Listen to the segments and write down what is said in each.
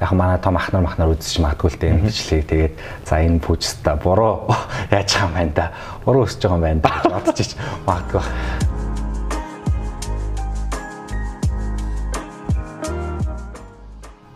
яг манай том ахнар махнар үзэж магадгүй л дээ энэ бичлэгийг тэгээд за энэ пүүжста буруу яаж байгаа юм байна да. Буруу өсөж байгаа юм байна гэж бодчих магадгүй.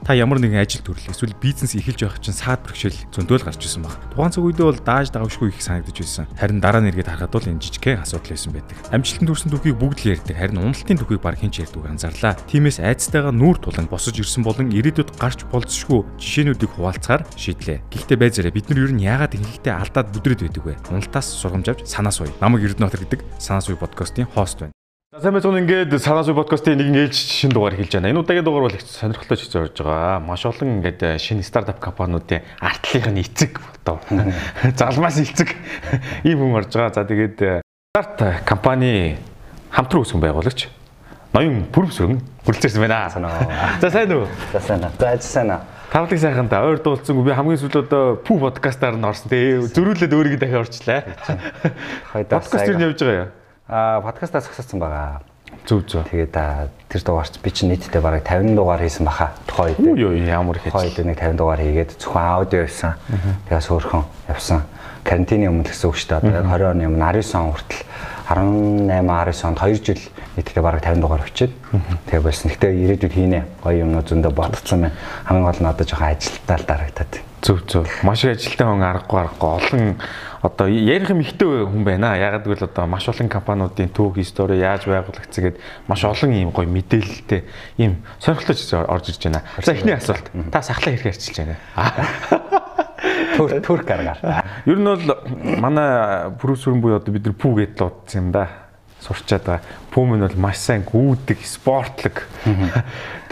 Та ямар нэгэн ажил төрөл эсвэл бизнес эхэлж байх чинь саад бэрхшээл зөндөөл гарч ирсэн баг. Тухайн цаг үедээ бол дааж давшгүй их санагдаж байсан. Харин дараа нь эргээд харахад бол энэ жижигхэн асуудал байсан байдаг. Амжилтанд хүрсэн түүхийг бүгд л ярьдаг. Харин уналтын түүхийг баг хэн ч ярьдаг анзаарлаа. Тиймээс айцтайгаа нүүр тулан босож ирсэн болон ирээдүйд гарч болцсошгүй жишээнүүдийг хуваалцахаар шийдлээ. Гэхдээ байзаараа бид нар ер нь яагаад ихэнхдээ алдаад бүдрээд байдаг вэ? Уналтаас сургамж авч санаа суй. Намаг Эрдэнэт гэдэг санаа суй подкастын хост байна. За сайн байна. Ингээд санаа суй подкастын нэгэн ээлж шинэ дугаар эхэлж байна. Энэ удаагийн дугаар бол их сонирхолтой ч зорж байгаа. Маш олон ингээд э, шинэ стартап компаниудын артлынх нь эцэг одоо залмаас эцэг ийм хүн орж байгаа. За тэгээд э, старт компани хамтран үүсгэн байгуулагч ноён бүрвсрэн хүрэлцээрсэн байна. Санаа. За сайн уу? За сайн аа. За ажил сайн аа. Тавлаг сайхан та ойр дуулцсан. Би хамгийн сүүлд одоо пүү подкастаар нь орсон. Тэгээ зөрүүлээд өөрийгөө дахиад орчлаа. Хоёдоо Подкаст юу явж байгаа юм? Аа подкастаас зогсоцсон байгаа. Зүг зүг. Тэгээд тэр дугаарч би чинь нийтдээ бараг 50 дугаар хийсэн баха. Тухайн үед. Юу юу ямар их Тухайн үед нэг 50 дугаар хийгээд зөвхөн аудио байсан. Тэгээс өөрхөн явсан. Карантины өмнө гэсэн үг шүү дээ. Яг 20 оны өмнө 19 он хүртэл 18 19 онд 2 жил нийтдээ бараг 50 дугаар өчөөд тэгээ болсон. Гэтэ ирээдүйд хийнэ. Гоё юмнууд зөндөө бодцсон байна. Хамгийн гол нь одоо жоохон ажилтаа л дарагдаад. Зүг зүг. Маш их ажилтаа хүн аргагүй аргагүй олон одоо ярих юм ихтэй хүн байна. Ягаад гэвэл одоо маш олон компаниудын түүх, стори яаж байгуулагдсан гэд маш олон ийм гоё мэдээлэлтэй ийм сонирхолтой зүйл орж ирж байна. За эхний асуулт. Та сахлаа хэрэг ярьчилж байна. Түр түрк аргаар. Ер нь бол манай продюсерын буюу одоо бид нар пүү гэдэл удсан юм да. Сурчаад байгаа. Пүүм нь бол маш сайн гүйдэг, спортлог.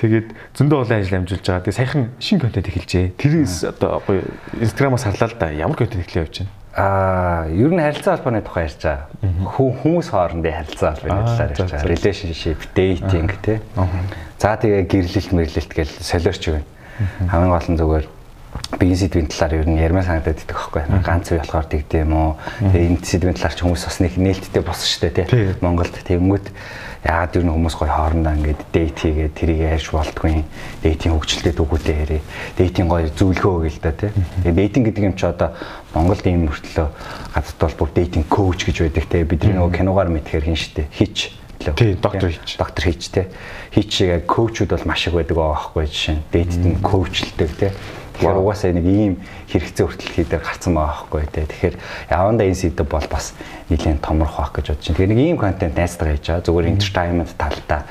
Тэгээд зөндөө олон ажил амжуулж байгаа. Тэгээд саяхан шинэ контент эхэлжээ. Тэрээс одоо гоё инстаграмаас харлаа л да. Ямар контент эхлэе явж байна? Аа, ер нь харилцаа холбооны тухай ярьж байгаа. Хүмүүс хоорондын харилцаа холбооны талаар ярьж байгаа. Relationship, dating тий. За тэгээ гэрлэлт мэрлэлт гэж солиорч байна. Хамгийн гол нь зүгээр биеийн сэдвийн талаар ер нь ярмаа санагдаад идэх байхгүй. Ганц үе болохоор тэгдэм уу. Тэгээ энэ сэдвийн талаар ч хүмүүс бас нэг нээлттэй болсон шүү дээ тий. Монголд тэгэнгүүт яагаад ер нь хүмүүс гоё хоорондоо ингээд дейт хийгээд тэрийг ярьж болтгүй. Дейтийн хөгжилтэй дүүгүүдээ ярив. Дейтийн гоё зөвлөгөө өгье л да тий. Тэгээ дейтинг гэдэг юм чи одоо Монголд ийм мөртлөө гадаад бол бүр дейтинг коуч гэж байдаг тий. Бидний нөгөө киногаар мэдхээр хин штэ. Хич лөө. Тий, доктор Хич. Доктор Хич те. Хичээгээ коучуд бол маш их байдаг байхгүй жишээ нь. Дээдд нь коучлдаг те. Тэгэхээр угаасаа нэг ийм хэрэгцээ хүртэл дээр гарцсан байгаа байхгүй те. Тэгэхээр явандаа энэ сэдв бол бас нэлээд томрох байх гэж бодож байна. Тэгэхээр нэг ийм контент найзтайгаа хийж байгаа. Зүгээр entertainment талтай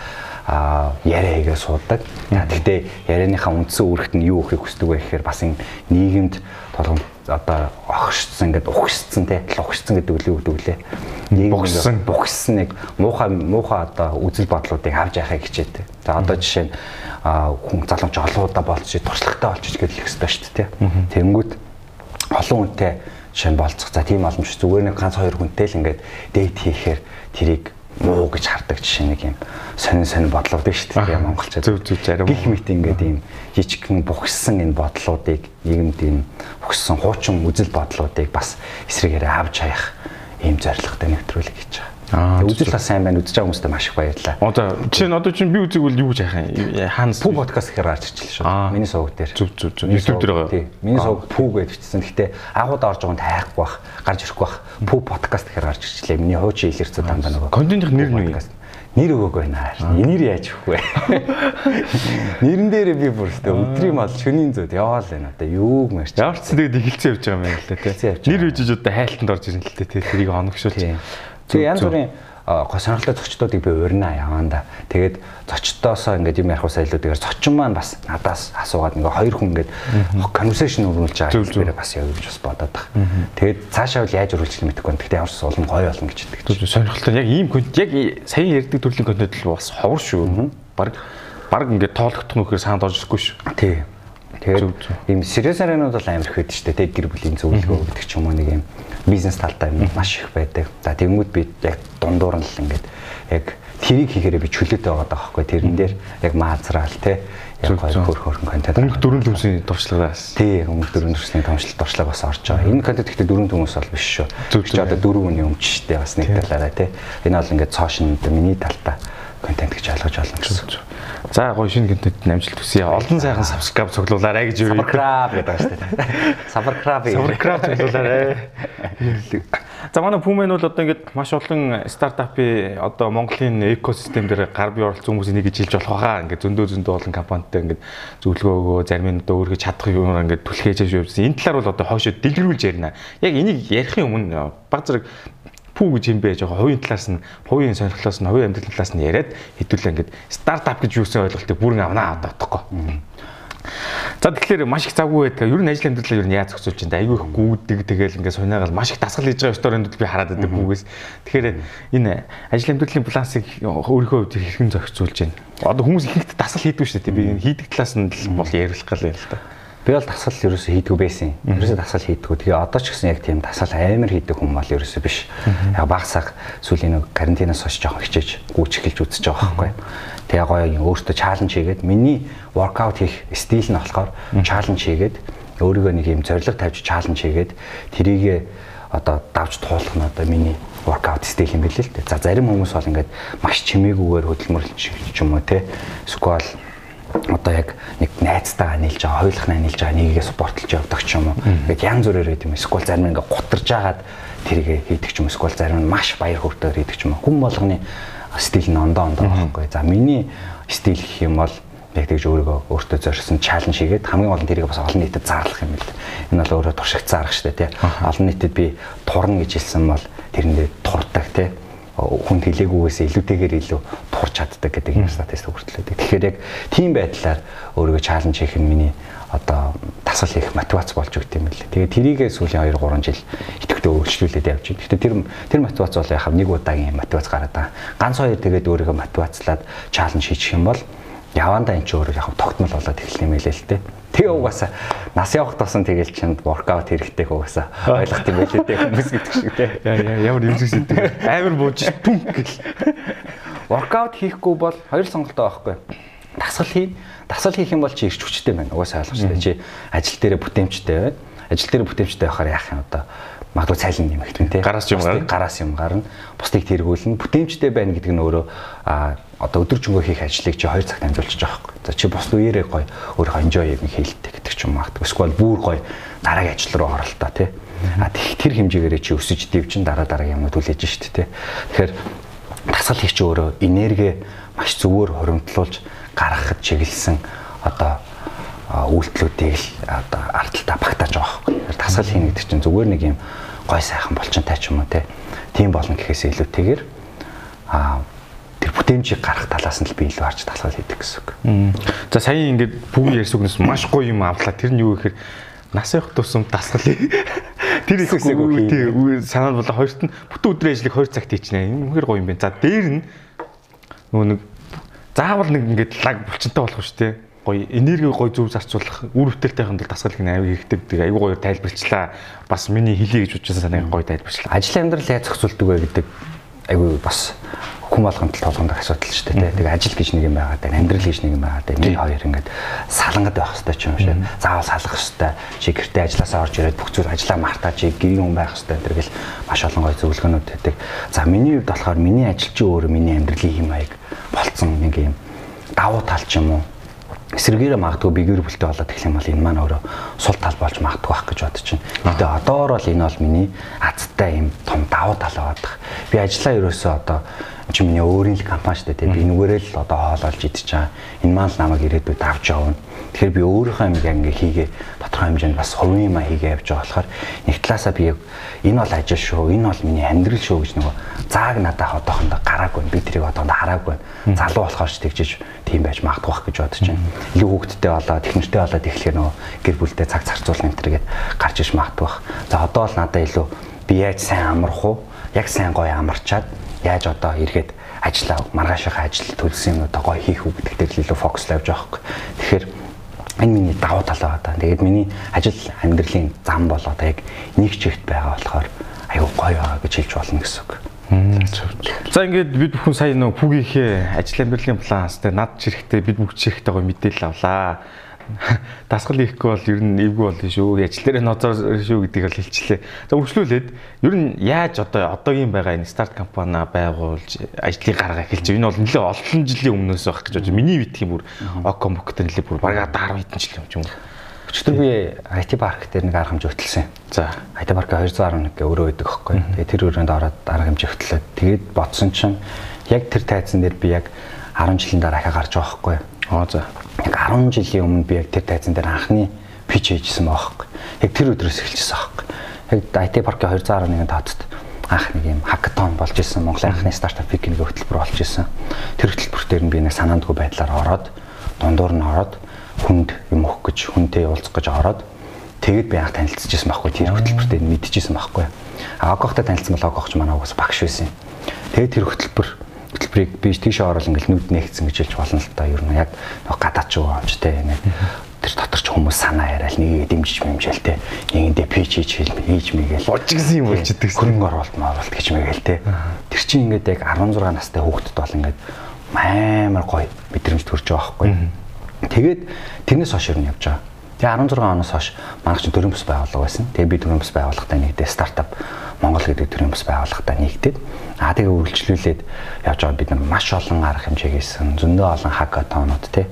а яриа хийгээ суудаг. Гэхдээ ярианыхаа үндсэн үүрэгт нь юу өгөхийг хүсдэг вэ гэхээр бас энэ нийгэмд толгом одоо огшцсан ингээд ухшцсан те ухшцсан гэдэг үгийг өгдөг лээ. Бугссан. бугссан нэг муухай муухай одоо үзэл бодлуудыг авч яхахыг хичээдэг. За одоо жишээ нь хүн залууч олоодаа болчих туршлагатай болчих гэж хэлэх хэрэгтэй шүү дээ. Тэнгүүд олон хүнтэй нь болцох. За тийм боломж зүгээр нэг ганц хоёр хүнтэй л ингээд дейт хийхээр тэрийг муу гэж хардаг жишээ нэг юм сонин сонин шүү дээ Аха. монголчууд. Зөв, зөв, зарим. Гих мэт ингээд ийм жижигхэн бухсан энэ бодлуудыг нийгэмд ийм бухсан хуучин үзэл бодлуудыг бас эсрэгээрээ авч хаях ийм зорилготой нэвтрүүлэг хийж байгаа. Аа, үзэл бас сайн байна. Үзэж байгаа хүмүүстээ маш их баярлалаа. Одоо жишээ нь одоо чинь би үзег бол юу гэж яхаа хаанаас Пүү подкаст гэхээр гарч ирчихлээ шүү. Аа. Миний сувг дээр. Зүг, зүг, зүг. YouTube дээр байгаа. тий. Миний сувг пүү гэж бичсэн. Гэхдээ агууд орж байгаа нь тайхгүй бах, гарч ирэхгүй бах. Пүү подкаст гэхээр гарч ирчихлээ. Миний хуучин илэрцүү дандаа нөгөө. Контентын нэр нь юу юм? Нэр өгөөг байна. Нэр яаж өгөх вэ? Нэрэн дээрээ би бүр өстө өдрийн мал шөнийн зүйд яваал байна. Одоо юуг мэрч. Ч тэгээд эхэлсэн явж байгаа юм байна л да Эхэлсэн явж тий. Нэр үжиж одоо хайлтанд орж ирэн л дээ тий. Тэрийг оногшуулж. Тэгээ янз бүрийн сонирхолтой зочдуудыг би урина яваанда. Тэгээд зочдоосоо ингээд юм ярих илүүдэгээр зочин маань бас надаас асуугаад ингээ хоёр хүн ингээд конверсашн өргүүлж байгаа хэлбэрээ бас явж бас бодоод байгаа. Тэгээд цаашаа бол яаж өргүүлчих мэдэхгүй. Гэхдээ ямар ч улам гоё болно гэж хэлдэг. Сонирхолтой яг ийм контент яг и- сая ярьдаг төрлийн контент л бас ховор шүү. Бараг бараг ингээд тоологдох нөхөр саанд орж ирэхгүй шүү. Тий. Тэгээд ийм сериус ариунууд бол амар их байдаг шүү дээ. Тэг гэр бүлийн зөвлөгөө өгдөг ч юм уу нэг юм бизнес талтай юм маш их байдаг. За тэгмүүд би яг дундуур нь л ингээд яг тэрийг хийхээрээ би чөлөөтэй байгаа даахгүй. Тэрэн дээр яг маазраал те яг гоё хөр хөрхөн контент. Өнгө дөрөв төмсийн туршлагаас. Тий, өмнөх дөрөв төрсний томчлол туршлага бас орж байгаа. Энэ контент гэхдээ дөрөв төмөс бол биш шүү. Чи одоо дөрөв үний өмч штэ бас нэг талаараа тий. Энэ бол ингээд цоошин миний талтай контент гэж ойлгож олно гэсэн. За гоё шинэ контент амжилт хүсье. Олон сайхан subscribe цуглуулаарай гэж юу. Subscribe гэдэг байна шүү дээ. Subscribe. Subscribe цуглуулаарай. За манай Puma-н бол одоо ингээд маш олон стартапын одоо Монголын экосистем дээр гар бие оролцсон хүмүүс энийг хийж болох байгаа. Ингээд зөндөө зөндөө олон компанитай ингээд зөвлөгөө өгөө зарим нь одоо өөргө чадах юм ингээд түлхээж явуулсан. Энэ талаар бол одоо хойшоо дэлгэрүүлж ярина. Яг энийг ярихын өмнө баг зэрэг пүү гэж юм бэ жоохон хувийн талаас нь хувийн сонирхлоос нь хувийн амьдрал талаас нь яриад хэдүүлээ ингээд стартап гэж юусэн ойлголтыг бүрэн авнаа одоо тоххой. За тэгэхээр маш их завгүй байдаг. Ер нь ажил амьдралаа ер нь яаж зохицуулж байна? Айгүй их гүйдэг тэгэл ингээд сунаагаал маш их дасгал хийж байгаа сторинд би хараад байдаг бүгээс. Тэгэхээр энэ ажил амьдралын балансыг өөрийнхөө хувьд хэрхэн зохицуулж байна? Одоо хүмүүс ихэнх дасгал хийдэг шүү дээ. Би хийдэг талаас нь бол яриулах гал юм л та. Би бол дасгал ерөөсөө хийдгүү байсан. Ерөөсөө дасгал хийдгүү. Тэгээ одоо ч гэсэн яг тийм дасгал амар хийдэг хүн бол ерөөсөө биш. Яг багсаг сүүлийн нэг карантинаас хойш жоохон хичээж гүйч эхэлж үзэж байгаа байхгүй. Тэгээ гоё өөртөө чаленж хийгээд миний воркаут хийх стил нь болохоор чаленж хийгээд өөрийгөө нэг юм зорилго тавьж чаленж хийгээд тэрийгэ одоо давж туулах нь одоо миний воркаут стил юм билээ л дээ. За зарим хүмүүс бол ингээд маш чимээгүйгээр хөдөлмөрлөж ч юм уу те. Эсвэл одоо яг нэг найзтайгаа нийлж байгаа, хойлохнаа нийлж байгаа нэгийгээ спортлж явдаг ч юм уу. Ингээд янз бүрээр гэдэг юм. Эсвэл зарим нь ингээд гутарж агаад тэргээ хийдэг ч юм. Эсвэл зарим нь маш баяр хөөртэй хийдэг ч юм уу. Хүн болгоны стил нь ондоо ондоо байхгүй. За миний стил гэх юм бол яг тэгж өөрийгөө өөртөө зорьсон чаленж хийгээд хамгийн гол нь тэрийг бас олон нийтэд зарлах юм л. Энэ бол өөрөө туршигт заарах штэ тий. Олон нийтэд би турна гэж хэлсэн бол тэрэндээ турдаг тий хүн хэлээгүйгээс илүүтэйгээр илүү турч чаддаг гэдэг юм статистик хүртлээдэг. Тэгэхээр яг тийм байдлаар өөрийгөө чаленж хийх нь миний одоо тасал хийх мотивац болж өгд юм билээ. Тэгээ тэрийгээ сүүлийн 2 3 жил идэвхтэй өөрчлүүлээд явж байна. Гэхдээ тэр тэр мотивац бол яг нэг удаагийн мотивац гараад байгаа. Ганц хоёр тэгээд өөрийгөө мотивацлаад чаленж хийчих юм бол явандаа эн чинь өөрөө яг тогтмол болоод эхэлэх юм хэлээ л дээ. Тэгээ угаасаа нас явах тусам тэгэл чинд воркаут хэрэгтэй угаасаа ойлгох юм байлээ дээ хүмүүс гэдэг шиг те. Ямар юм зүйл амар бууж түн гэл. Воркаут хийхгүй бол хоёр сонголтоо байхгүй. Дасгал хийн. Дасгал хийх юм бол чи ирч хүчтэй байна. Угаасаа ойлгож байна. Чи ажил дээр бүтээмжтэй байна. Ажил дээр бүтээмжтэй байхаар яах юм одоо магадгүй цайлан нэмэгдэн тий. Гараас юм гарна. Гараас юм гарна. Бусдыг тэргүүлнэ. Бүтээмжтэй байна гэдэг нь өөрөө а одоо өдөржингөө хийх ажлыг чи 2 цагт амжуулчих байхгүй. За чи бос үеэрээ гоё өөрийнхөө enjoy юм хийлдэг гэдэг ч юм магадгүй. Эсвэл бүр гоё дараагийн ажил руу оролтоо тий. А тэр хэмжээгээрээ чи өсөж дивчин дараа дараагийн юм түлээж штт тий. Тэгэхээр тасгал хийч өөрөө энерги маш зөвөр хоримтлуулж гаргахад чиглэсэн одоо үйлдэлүүдийг л одоо ардталтаа багтааж байгаа байхгүй. Тасгал хийнэ гэдэг чинь зүгээр нэг юм гой сайхан болчонтай ч юм уу те. Тийм болно гэхээс илүүтэйгээр аа тэр бүтээмжийг гарах талаас нь л би илүү харж тасгал хийдэг гэсэн үг. За сая ингээд бүгд ярьсагнаас маш гоё юм авлаа. Тэр нь юу гэхээр нас явах тусам дасгал тэр их үгүй санаа бол хоёрт нь бүтэн өдрийн ажлыг 2 цагт хийчихнэ. Энэ үнэхээр гоё юм байна. За дээр нь нөгөө нэг заавал нэг ингээд лаг булчинтай болох шүү дээ гоё энерги гоё зөв зарцуулах үр бүтээлтэйхэн тулд дасгал гэх нь аюу хэрэгтэй гэдэг аюу гоё тайлбарчлаа. Бас миний хэлий гэж бодчихсан санааг гоё тайлбарчлаа. Ажил амьдрал яаж зохицуулдаг вэ гэдэг аюу бас хүн болгонд л толгонд асуудал шүү дээ. Тэгээ ажил гэж нэг юм байгаа даа, амьдрал гэж нэг юм байгаа даа. Нэг хоёр ингээд салангад байх хэрэгтэй ч юм шиг. Заавал салах хэрэгтэй. Чи гэртээ ажилласаа орж ирээд бүх зүйл ажиллаа мартаа чи гэрийн хүн байх хэрэгтэй. Тэр гэл маш олон гоё зөвлөгөөнүүд өгдөг. За миний хувьд болохоор миний ажил чи өөрөө миний амьдралын хэм маяг болцсон нэг юм давуу тал ч юм уу эсэргээрээ магадгүй би гэр бүлтэй болоод эхлэх юм бол энэ маань өөрөө сул тал болж магадгүй байх гэж бодож байна. Гэтэ одоогор бол энэ бол миний азтай юм том давуу тал байдаг. Би ажиллаа ерөөсөө одоо чи миний өөрийн л компани шүү дээ. Би нүгээрээ л одоо хоололж идэж байгаа. Энэ маань л намайг ирээдүйд авч явна. Тэгэхээр би өөрийнхөө юм ингээ хийгээ тодорхой хэмжээнд бас хувийн юм хийгээ явж байгаа болохоор нэг талаасаа би энэ бол ажил шүү, энэ бол миний амьдрал шүү гэж нөгөө зааг надад одоохондоо гараагүй. Би тэрийг одоохондоо хараагүй. Залуу болохоор ч тэгжиж тийм байж магадгүй бах гэж бодож байна. Илүү хүүхдтэй болоод техниктэй болоод эхлэхээр нөгөө гэр бүлтэй цаг зарцуулна энэ төргээд гарч иж магадгүй бах. За одоо бол надад илүү би яаж сайн амарх уу? Яг сайн гоё амарчаад яаж одоо эргээд ажиллаа маргаашийнхаа ажил төлсөн юм одоо гоё хийх үү гэдэг дээр илүү фокуслав явж байгаа хэрэг. Тэгэхээр энэ миний давуу тал байгаа даа. Тэгээд миний ажил амьдралын зам бол одоо яг нэг чигт байгаа болохоор аюу гоё байгаа гэж хэлж болно гэсэн үг. За ингээд бид бүхэн сая нөө пүгийнхээ ажил амьдралын планс тэ над чирэхтэй бид бүгд чирэхтэй гоё мэдээлэл авлаа. Дасгал хийхгүй бол ер нь эвгүй болно шүү. Дээр ноцоор шүү гэдгийг бол хэлчихлээ. За үргэлжлүүлээд ер нь яаж одоо одоогийн байгаа энэ старт компани байгуулж ажлыг гаргаа эхэлж энэ бол нэлээд олон жилийн өмнөөс байх гэж бодож. Миний битгий бүр Оком бокт нэлээд бүр бараг 10 хэдэн жил юм ч юм уу. Өчигдөр би IT парк дээр нэг арга хэмжээ хөтлсөн. За IT парк 211 гэ өрөө өгдөг хөхгүй. Тэгээ тэр өрөөнд ороод арга хэмжээ хөтлөөд тэгээд бодсон чинь яг тэр тайзан дээр би яг 10 жилийн дараа ахаа гарч байгаа хөхгүй. Аа за. Яг 10 жилийн өмнө би яг тэр тайзан дээр анхны пич хийжсэн байгаа хөхгүй. Яг тэр өдрөөс эхэлчихсэн хөхгүй. Яг IT паркийн 211 тооцод анх нэг юм хакатон болж исэн Монголын анхны стартап пик нэг хөтөлбөр болж исэн. Тэр хөтөлбөр дээр нь би нэг санаандгүй байдлаар ороод дундуур нь ороод хүнд юм өгөх гэж хүнтэй уулзах гэж ороод тэгээд би анх танилцчихсан байхгүй тэр хөтөлбөртэй мэдчихсэн байхгүй. А огохтой танилцсан бол огохч манай угаас багш байсан. Тэгээд тэр хөтөлбөр хөтөлбөрийг би тийшээ орол ингээл нүд нэгцэн гэж хэлж болно л та ер нь яг гадаад ч уамжтай ингээд тэр дотор ч хүмүүс санаа яриад нэг дэмжиж мэмжээл те. Нэгэндээ пич хийж хэл хийж мэгээл болж гисэн юм болж идэг хөрөнгө оруулалт маруулалт гэж мэгээл те. Тэр чинь ингээд яг 16 настай хүүхдэд бол ингээд амар гоё мэдрэмж төрж байгаа байхгүй. Тэгээд тэрнээс хойш юу явж байгаа. Тэгээ 16 оноос хойш манайх чинь төрийн бас байгууллага байсан. Тэгээ би төрийн бас байгууллагатай нэгдээ стартап Монгол гэдэг төрийн бас байгууллагатай нэгдээд аа тэгээ үргэлжлүүлээд явж байгаа бид нар маш олон арга хэмжээ хийсэн. Зөндөө олон хакатонууд тий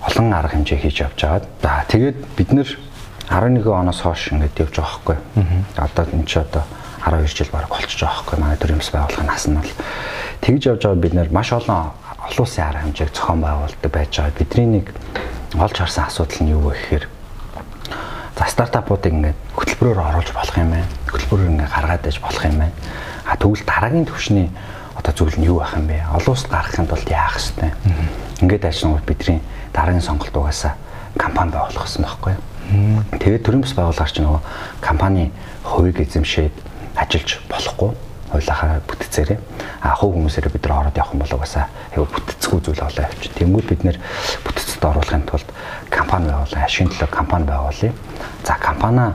олон арга хэмжээ хийж явж байгаа. За тэгээд бид нэр 11 оноос хойш ингээд явж байгаа хгүй. Одоо энэ ч одоо 12 жил баг болчихж байгаа хгүй. Манай төрийн бас байгууллагын нас нь бол тэгж явж байгаа бид нэр маш олон олон улсын арга хэмжээг зохион байгуулдаг байж байгаа. Бидний нэг олж харсан асуудал нь юу вэ гэхээр за стартапуудыг ингээд хөтөлбөрөөр оруулж болох юм байна. Хөтөлбөрөөр ингээд гаргаад иж болох юм байна. А тэгвэл дараагийн төвшний одоо зүйл нь юу байх юм бэ? Олон улсад гаргахын тулд яах ёстой? Ингээд ажиллангууд бидний дараагийн сонголт угаасаа компани байгуулах гэсэн байхгүй юу? Тэгээд төрийн бас байгууллагч нөгөө компани хувийг эзэмшээд ажиллаж болохгүй хуулийнхаа бүтцээрээ а хувь хүмүүсээрээ бид нар ороод явах юм бол угаасаа айгу бүтцгүй зүйл болоо явчих. Тэнгүүд бид нэр бүтцэд оруулахын тулд компани байгуулсан, ашигын төлөө компани байгуулъя. За компани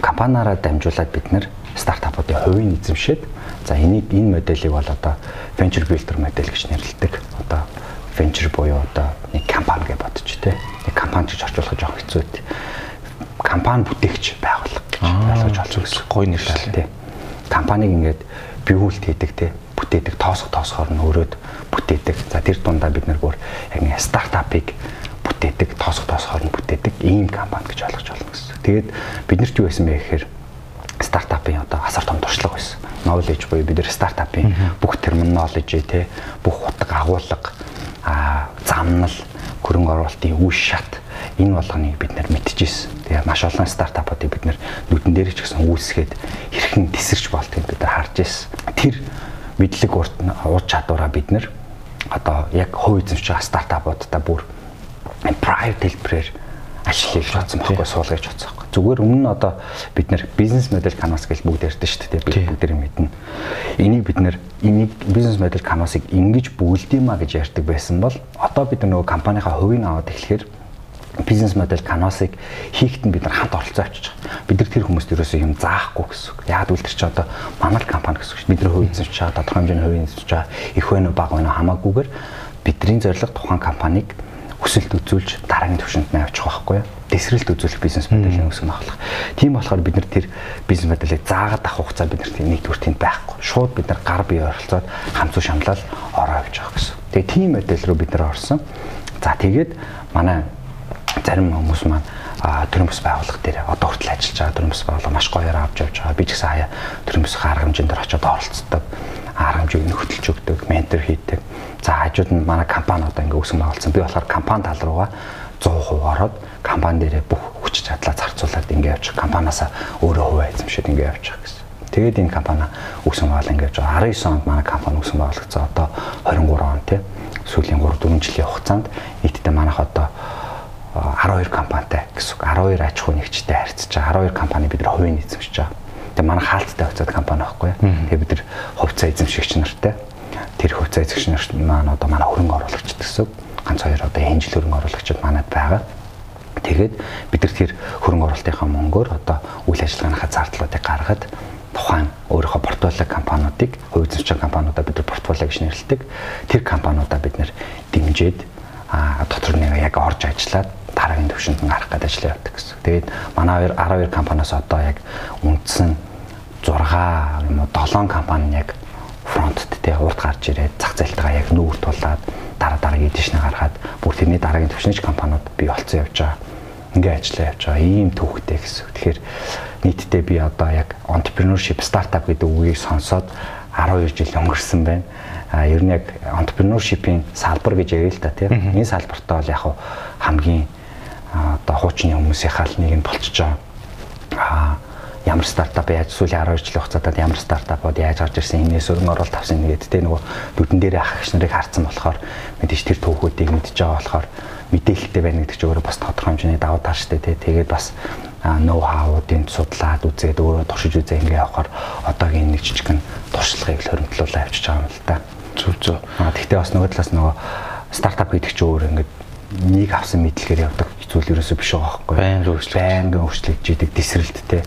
компаниараа дамжуулаад бид нэр стартапуудын хувийн эзэмшээд за энийг энэ модельийг бол одоо venture builder модель гэж нэрлэдэг. Одоо venture буюу одоо нэг компани гэж бодож тэ. Нэг компани гэж орчуулах жоох хэцүү үү. Компани бүтээгч байгууллага гэж ойлгож олж гэсэн. Гой нэрлэл тэ компаниг ингээд биүүлт хийдэг те бүтээдэг тоосго тоосгоор нь өрөөд бүтээдэг. За тэр дундаа бид нар бүр яг нэг стартапыг бүтээдэг, тоосго тоосгоор нь бүтээдэг ийм компани гэж ойлгож байна гэсэн. Тэгээд бид нарт юу байсан бэ гэхээр стартапын одоо асар том туршлага байсан. Knowledge буюу бид нар стартапын бүх terminology те бүх утга агуулга замнал хөрөнгө оруулалтын үе шат энэ болгоныг бид нар мэдчихсэн. Тэгээ маш олон стартапуудыг бид нар нүдэн дээр ч гэсэн үүсгээд хэрхэн тесэрч болтгийг бид нар харж ирсэн. Тэр мэдлэг ур чадвараа бид нар одоо яг хувь эзэмшиж байгаа стартапуудтай бүр private хэлбэрээр ашиглаж бодсон байхгүй суулгаж бодсон байхгүй. Зүгээр өмнө нь одоо бид нэр бизнес модель канвас гэж бүгд ярьдэн шүү дээ. Бид бүгд мэднэ. Энийг бид нэр энийг бизнес модель канвасыг ингэж бүгэлдээмэ гэж ярьдаг байсан бол одоо бид нөгөө компанийнхаа хувийг аваад эхлэхээр бизнес модель канвасыг хийхэд нь бид нар хамт оролцоо авчиж байгаа. Бид нар тэр хүмүүст ерөөсөө юм заахгүй гэсэн үг. Яг үл тэр чи одоо манай компани гэсэн үг. Бид нар хувь эзэмшиж байгаа, тодорхой хэмжээний хувь эзэмшиж байгаа, их вэ нэ бага вэ нэ хамаагүйгээр бидний зорилго тухайн компанийг өсөлт үзүүлж дараагийн түвшинд нь авчих байхгүй юу? Дэсрэлт үзүүлэх бизнес моделийн өсгөн ахлах. Тийм болохоор бид нар тэр бизнес моделийг заагаад авах хугацаа бид нарт нэгдүгээр тэнд байхгүй. Шууд бид нар гар бие оролцоод хамцуу шамлал ороо явж байгаа гэсэн. Тэгээ тийм модель рүү бид нар орсон. За тэгээд манай зарим хүмүүс маань төрийн бас байгууллага дээр одоо хүртэл ажиллаж байгаа төрийн бас байгууллага маш гоёор авч явж байгаа. Би ч гэсэн хаяа төрийн бас арга хэмжээнд очиод оролцдог. Арга хэмжээг нь хөтөлж өгдөг, ментор хийдэг. За хажууд нь манай компани одоо ингээ өсгөн байгуулсан. Би болохоор компани тал руугаа 100% ороод компани дээрээ бүх хүч чадлаа зарцуулаад ингээ явж компаниасаа өөрөө хуваа эзэмшээд ингээ байгаа гэсэн. Тэгээд энэ компани өсгөн байгуул ингээ явж байгаа. 19 онд манай компани өсгөн байгуулагдсан. Одоо 23 он тий сүүлийн 3 4 жилийн хугацаанд нийтдээ манайх одоо 12 компанитай гэсэн үг 12 аж ахуй нэгжтэй харьцаж байгаа 12 компани бид нар хувийн эзэмшиж байгаа. Тэгээ манай хаалттай хувьцаат компани байхгүй. Тэгээ бид нар хувьцаа эзэмшигч нартай тэр хувьцаа эзэмшигч нарт маань одоо манай хөрөнгө оруулагч гэсэн ганц хоёр одоо энэ жил хөрөнгө оруулагчид манад байгаа. Тэгээд бид нар тэр хөрөнгө оруулалтынхаа мөнгөөр одоо үйл ажиллагааныхаа зардлуудыг гаргаад тухайн өөрийнхөө портфолио компаниудыг хувь эзэмшигч компаниудаа бид нар портфолио гэж нэрлэдэг. Тэр компаниудаа бид нар дэмжиж а дотор нэг яг орж ажиллаад дараагийн төвшөнд нь гарах гэдэг ажил явуулдаг гэсэн. Тэгээд манай 12 компаниас одоо яг үндсэн 6 юм уу 7 компани яг фронтд те урд гарч ирээд зах зээлтэйгээ яг нүүр тулаад дараа дараагийн эдишнээ гаргаад бүр тэрний дараагийн төвшинч компаниуд бий болцсон явж байгаа. Ингээ ажиллаа явж байгаа. Ийм төвхтэй гэсэн. Тэгэхээр нийтдээ би одоо яг entrepreneurship startup гэдэг үгийг сонсоод 12 жил өнгөрсөн байна. А ер нь яг entrepreneurship-ийн салбар гэж ярил л та тийм. Энэ салбартаа бол яг хамгийн одоо хуучны хүмүүсийнхаа л нэг нь болчихж байгаа. А ямар стартап яаж сүүлийн 12 жилийн хугацаанд ямар стартапууд яаж гарч ирсэн энэс өрн оролт авсан нэгэд тэ нөгөө нүдэн дээрээ ах гэх нарыг харсан болохоор мэдээж тэр түүхүүдийг мэдж байгаа болохоор мэдээлэлтэй байна гэдэг чинь өөрөө бас тодорхой хэмжээний давуу тал шүү дээ тэ тэгээд бас ноу хаууудын судлаад үзээд өөрөө туршиж үзээ ингээ явахаар одоогийн нэг жижигхэн туршлагыг л хөрөмтлүүлээ авчиж байгаа юм л да. Зүг зүг. Аа тэгтээ бас нөгөө талаас нөгөө стартап гэдэг чинь өөр ингээд нэг авсан мэдлэгээр явдаг зүйл ерөөсөө биш байгаа байхгүй. Байнга өөрчлөлт. Байнга өөрчлөгдөж идэг тесрэлттэй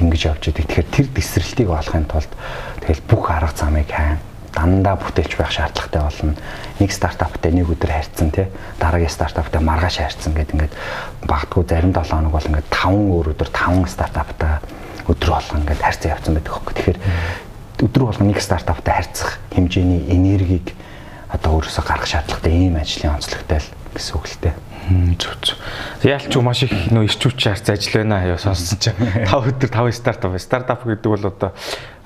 ингэж явж идэг. Тэгэхээр тэр тесрэлтийг олохын тулд тэгэл бүх арга замыг хайн дандаа бүтээлч байх шаардлагатай болно. Нэг стартаптай нэг өдөр харьцсан тий дараагийн стартаптай маргааш харьцсан гэдэг ингээд багтгүй зарим 7 хоног бол ингээд 5 өөр өдөр 5 стартаптай өдөр болгон ингээд харьцан явцсан байдаг хөөхгүй. Тэгэхээр өдөр болгон нэг стартаптай харьцах хэмжээний энергийг одоо өөрөөсөө гаргах шаардлагатай ийм ажлын онцлогтой л гэсэн үг л дээ. Зүг зүг. Яалч маш их нөө ирчүүч харц ажил байна аа сонссон чинь 5 өдөр 5 стартап. Стартап гэдэг бол одоо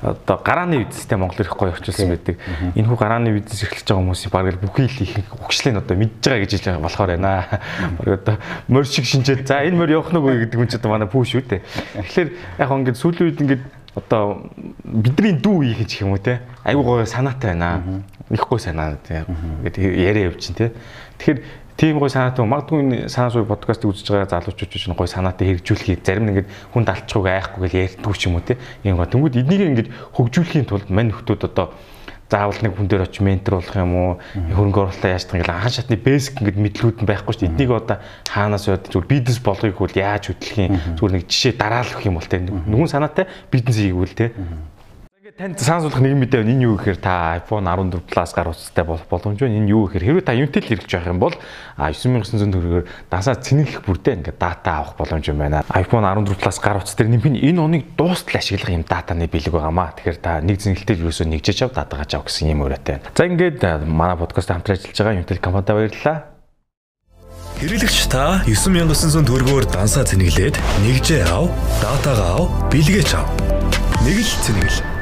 одоо гарааны бизнестэй Монгол ирэх гоё очилсан байдаг. Энэ хүү гарааны бизнес эрхлэж байгаа хүмүүсийн баг бүхий л их өгшлийг одоо мэдж байгаа гэж хэлж болохоор байна. Баг одоо морь шиг шинжээд за энэ морь явах нь үгүй гэдэг юм чи одоо манай пүү шүү дээ. Тэгэхээр яг ингээд сүүлийн үед ингээд одоо бидний дүү ий гэж юм уу те айгуу гоё санаатай байна. Их гоё санаа гэдэг яриа явж чинь те. Тэгэхээр тийм гой санаатай магадгүй санаа суу подкастыг үзэж байгаа залуучууд ч гой санаатай хэрэгжүүлэхийг зарим нэг хүн далчгүй айхгүй гэж ярьдгүй ч юм уу те. Ийм гоо тэнгууд эднийг ингэж хөгжүүлэхийн тулд мань нөхдүүд одоо заавал нэг хүн дээр очиж ментор болох юм уу? Хөрөнгө оруулалтаа яаж тань анхан шатны бэсик ингээд мэдлүүд нь байхгүй шүү дээ. Эднийг одоо хаанаас яваад зүгээр бизнес болгохыг бол яаж хөтлөх юм зүгээр нэг жишээ дараалах юм бол тэ нүгэн санаатай бизнес хийгүүл тэ танд сансуулах нэг мэдээ энэ юу гэхээр та iPhone 14 Plus гар утастай боломж байна. Энэ юу гэхээр хэрвээ та Intel хэрэгж байх юм бол 9900 төгрөгөөр дасаа цэнэглэх бүрдээ ингээд дата авах боломж юм байна. iPhone 14 Plus гар утас дээр нэмэх энэ оныг дуустал ашиглах юм датаны бэлэг байгаамаа. Тэгэхээр та нэг зэнгэлтэй юусоо нэгжиж ав датагач ав гэсэн юм өрөөтэй. За ингээд манай подкаст хамтран ажиллаж байгаа Intel компанид баярлалаа. Хэрэглэгч та 9900 төгрөгөөр дансаа цэнэглээд нэгжээ ав, датагаа ав, бэлгээч ав. Нэг л цэнэглэл